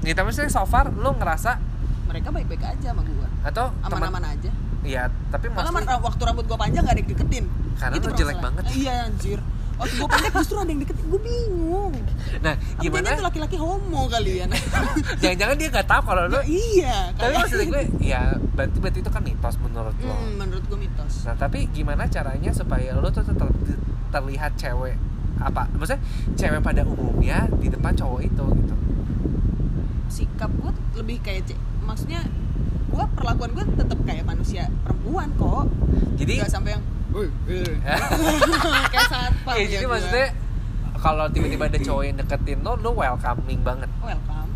nih tapi maksudnya so far lo ngerasa mereka baik-baik aja sama gue atau aman-aman aja. Iya tapi malah mostly ma- waktu rambut gue panjang gak ada yang deketin. Karena Itu lu jelek banget. iya anjir waktu gue pendek justru ada yang deketin gue bingung nah Apa gimana jangan itu laki-laki homo kali ya jangan-jangan dia nggak tahu kalau lo Nah, iya tapi maksud gue ya berarti berarti itu kan mitos menurut lo Hmm, menurut gue mitos Nah tapi gimana caranya supaya lo tuh tetap terlihat cewek apa? Maksudnya cewek pada umumnya di depan cowok itu gitu. sikap gue lebih kayak maksudnya gue perlakuan gue tetap kayak manusia perempuan kok Jadi nggak sampai yang. kayak satpam Iya, ya jadi maksudnya kalau tiba-tiba ada cowok yang deketin lo, lo welcoming banget. welcome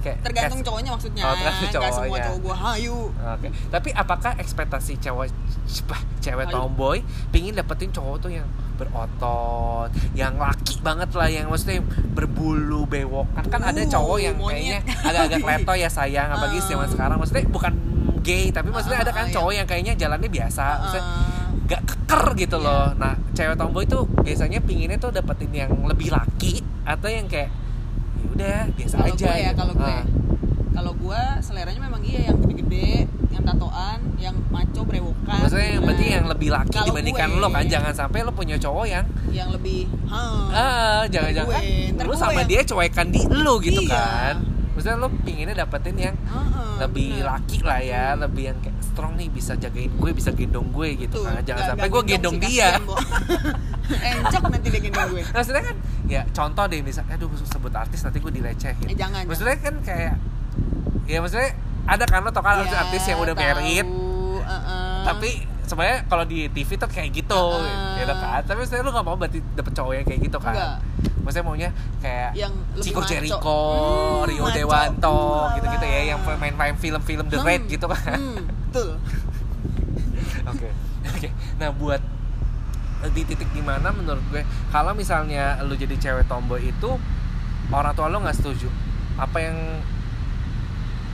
Kayak tergantung cowoknya maksudnya Oh, tergantung nggak semua cowoknya. cowok gue hayu Oke. Tapi apakah ekspektasi cewek cewek tomboy pingin dapetin cowok tuh yang berotot, yang laki banget lah, yang maksudnya berbulu bewokan kan ada Uh, cowok yang monyet. kayaknya agak-agak leto ya sayang, apalagi Ah. zaman sekarang maksudnya bukan gay tapi maksudnya Ah, ada kan ah, cowok yang kayaknya jalannya biasa, maksudnya Uh, gak keker gitu Iya. loh. Nah cewek tomboy tuh biasanya pinginnya tuh dapetin yang lebih laki atau yang kayak ya udah biasa kalau aja. gue ya gitu. kalau gue Ah. kalau gue seleranya memang iya yang gede-gede yang tatoan yang maco brewokan Maksudnya yang Nah, berarti yang lebih laki kalau dibandingkan gue- lo kan jangan sampai lo punya cowok yang yang lebih ah jangan-jangan lu gue sama yang- dia cuekan di lu gitu Iya. kan maksudnya lo pinginnya dapetin yang Heeh, lebih bener. laki lah ya lebih yang kayak strong nih bisa jagain gue bisa gendong gue gitu. Tuh, kan jangan sampai gue gendong dia. encok nanti dia gendong gue. Maksudnya kan ya contoh deh misalnya aduh sebut artis nanti gue dilecehin Eh, jangan, maksudnya kan kayak ya maksudnya ada kan lo tau kan Ya, artis yang udah tahu, married? heeh. tapi sebenarnya kalau di TV tuh kayak gitu Heeh. gitu kan tapi maksudnya lu gak mau berarti dapet cowok yang kayak gitu kan Enggak. maksudnya maunya kayak Yang Chico maco. Jericho, Hmm, Rio maco. Dewanto Uh, gitu-gitu ya yang main-main film-film The Hmm, Raid gitu kan hmm, betul Oke, oke. Nah buat di titik di mana menurut gue kalau misalnya lu jadi cewek tomboy itu orang tua lu nggak setuju apa yang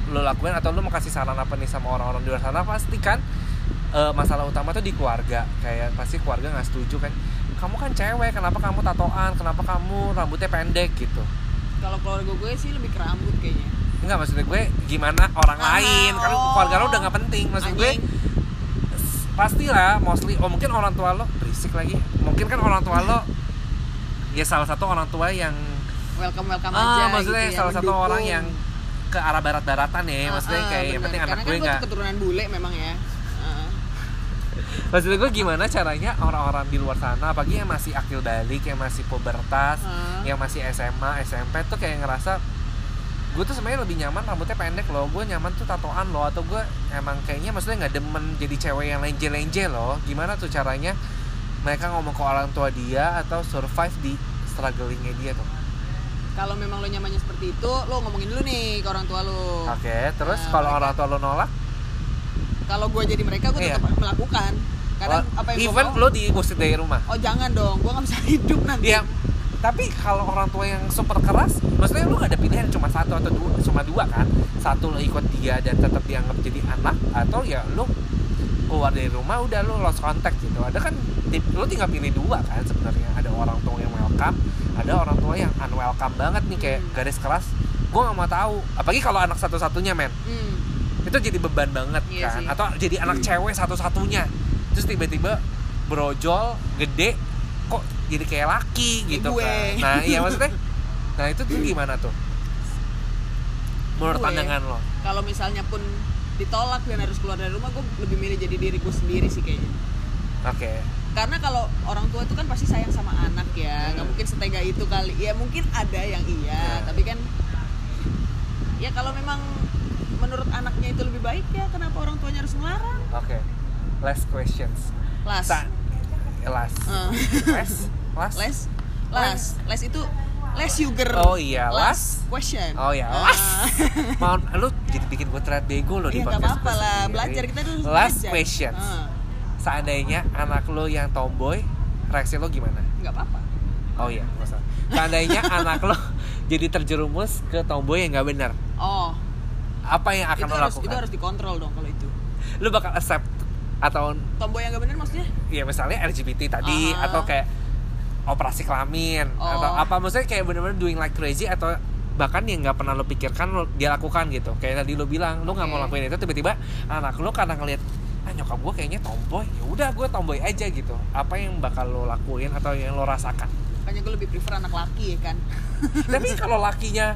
lu lakuin atau lu mau kasih saran apa nih sama orang-orang di luar sana pasti kan eh, masalah utama tuh di keluarga. Kayak pasti keluarga nggak setuju kan kamu kan cewek kenapa kamu tatoan? Kenapa kamu rambutnya pendek? gitu. Kalau keluarga gue sih lebih ke rambut kayaknya. Enggak maksudnya gue gimana orang Ah, lain? Kan oh. keluarga lu udah nggak penting. Maksud gue pastilah mostly oh mungkin orang tua lo berisik lagi. Mungkin kan orang tua lo ya salah satu orang tua yang welcome welcome ah aja maksudnya gitu ya, salah satu mendukung. orang yang ke arah barat-baratan ya. Maksudnya Ah, ah, kayak yang bener. penting anak Karena gue kan nggak tuh keturunan bule memang ya. Maksudnya gue gimana caranya orang-orang di luar sana apalagi yang masih akil balik yang masih pubertas Ah. yang masih SMA SMP tuh kayak ngerasa gue tuh sebenarnya lebih nyaman rambutnya pendek loh. Gue nyaman tuh tatoan loh atau gue emang kayaknya maksudnya nggak demen jadi cewek yang lenje-lenje loh. Gimana tuh caranya mereka ngomong ke orang tua dia atau survive di strugglingnya dia tuh? Kalau memang lo nyamannya seperti itu lo ngomongin dulu nih ke orang tua lo. Oke terus Nah, kalau orang tua lo nolak? Kalau gue jadi mereka gue Iya. tetap melakukan karena oh, apa yang even lo diusir dari rumah. Oh jangan dong gue nggak bisa hidup nanti. Ya tapi kalau orang tua yang super keras maksudnya lu gak ada pilihan cuma satu atau dua cuma dua kan? Satu lo ikut dia dan tetap dianggap jadi anak atau ya lu keluar dari rumah udah lu lost contact gitu. Ada kan lu tinggal pilih dua kan sebenarnya. Ada orang tua yang welcome ada orang tua yang unwelcome banget nih kayak Hmm. garis keras. Gue nggak mau tahu apalagi kalau anak satu-satunya men. Hmm. itu jadi beban banget Iya kan? sih. atau jadi anak cewek satu-satunya terus tiba-tiba brojol gede kok jadi kayak laki gitu gue. kan. Nah iya maksudnya? Nah itu tuh gimana tuh? Menurut Gue. pandangan lo? kalau misalnya pun ditolak dan harus keluar dari rumah gue lebih milih jadi diriku sendiri sih kayaknya. Oke. Karena kalau orang tua itu kan pasti sayang sama anak ya. Nggak Hmm. mungkin setega itu kali. Ya mungkin ada yang iya Ya. tapi kan ya kalau memang menurut anaknya itu lebih baik ya kenapa orang tuanya harus ngelarang? Oke last questions las Sa- last Eh. last last les las les itu les sugar Oh iya, last question Oh ya, Ah. last. Mau lu jadi bikin gue terlihat bego lo di Iya, podcast apa-apa gue lah. Belajar, kita dulu Last belajar. questions. Ah, Seandainya anak lo yang tomboy, reaksi lo gimana? nggak apa-apa Oh iya, usah. Seandainya anak lo jadi terjerumus ke tomboy yang nggak benar, oh apa yang akan itu lo harus lakukan? itu harus dikontrol dong kalau itu Lo bakal accept atau tomboy yang nggak benar maksudnya ya misalnya LGBT tadi Aha. atau kayak operasi kelamin Oh. atau apa maksudnya kayak bener-bener doing like crazy atau bahkan yang nggak pernah lo pikirkan lo, dia lakukan gitu kayak tadi lo bilang lo nggak mau Oke. lakuin itu tiba-tiba anak lo karena ngelihat ah nyokap gue kayaknya tomboy ya udah gue tomboy aja gitu apa yang bakal lo lakuin atau yang lo rasakan makanya gue lebih prefer anak laki ya kan tapi kalau lakinya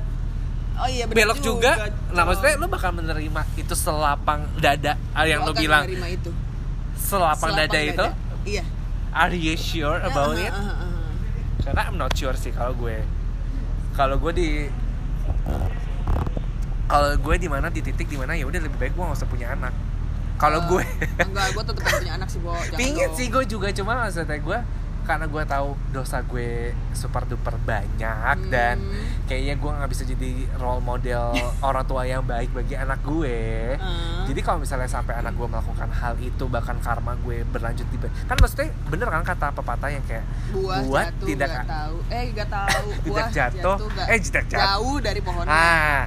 oh iya bener belok juga, nah Cok. maksudnya lo bakal menerima itu selapang dada ah, yang lo bilang itu selapang, Selapang dada, itu? iya. Are you sure about Ah, it? ah, ah, ah. karena I'm not sure sih kalau gue. Kalau gue di kalau gue di mana di titik di mana ya udah lebih baik gue gak usah punya anak. Kalau Eh, gue enggak gue tetap punya anak sih bo. Jangan pingin dong. sih gue juga cuma maksudnya gue karena gue tahu dosa gue super duper banyak Hmm. dan kayaknya gue nggak bisa jadi role model orang tua yang baik bagi anak gue Ah. jadi kalau misalnya sampai anak gue melakukan hal itu bahkan karma gue berlanjut di kan maksudnya bener kan kata pepatah yang kayak buah, buah jatuh tidak nggak tahu eh nggak tahu Tidak buah jatuh. nggak- Eh, tidak jatuh. jauh dari pohonnya Ah,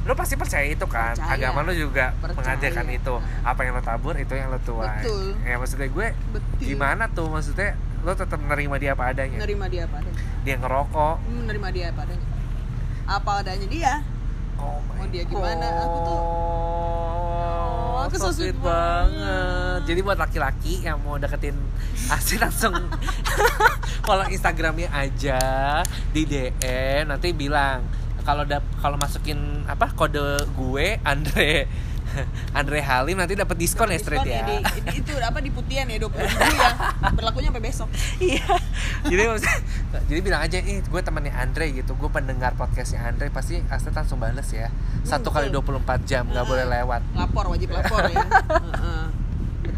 lo pasti percaya itu kan? Percaya. Agama lo juga Percaya. mengajarkan itu. Apa yang lo tabur itu yang lo tuai. Betul. Ya maksudnya gue Betul. gimana tuh maksudnya lo tetap menerima dia apa adanya. menerima dia apa adanya Dia ngerokok. menerima dia apa adanya apa adanya dia Oh my Mau dia gimana? Aku tuh- Oh, aku so so sweet sweet banget. banget. Jadi buat laki-laki yang mau deketin Asli langsung follow Instagramnya aja di DM nanti bilang kalau dap kalau masukin apa kode gue Andre Andre Halim nanti dapat diskon ya straight Diskon ya. di, di- itu apa di putian ya 20 ribu ya berlakunya sampai besok Iya. jadi jadi bilang aja ih gue temannya Andre gitu. Gue pendengar podcastnya Andre pasti Astrid langsung bales ya. Satu kali betul. 24 jam nggak boleh lewat. lapor wajib lapor ya.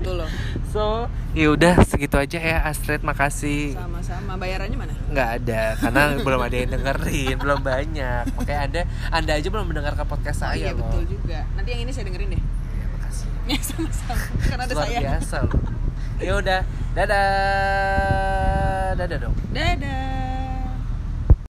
betul loh. So, ya udah segitu aja ya Astrid, makasih. sama-sama. Bayarannya mana? Nggak ada karena belum ada yang dengerin belum banyak. Makanya anda anda aja belum mendengarkan podcast oh, saya iya loh. betul juga. Nanti yang ini saya dengerin deh. Ya, makasih. Ya sama-sama. Karena ada luar saya. biasa loh. Ya udah dadah. Dadah dong. Dadah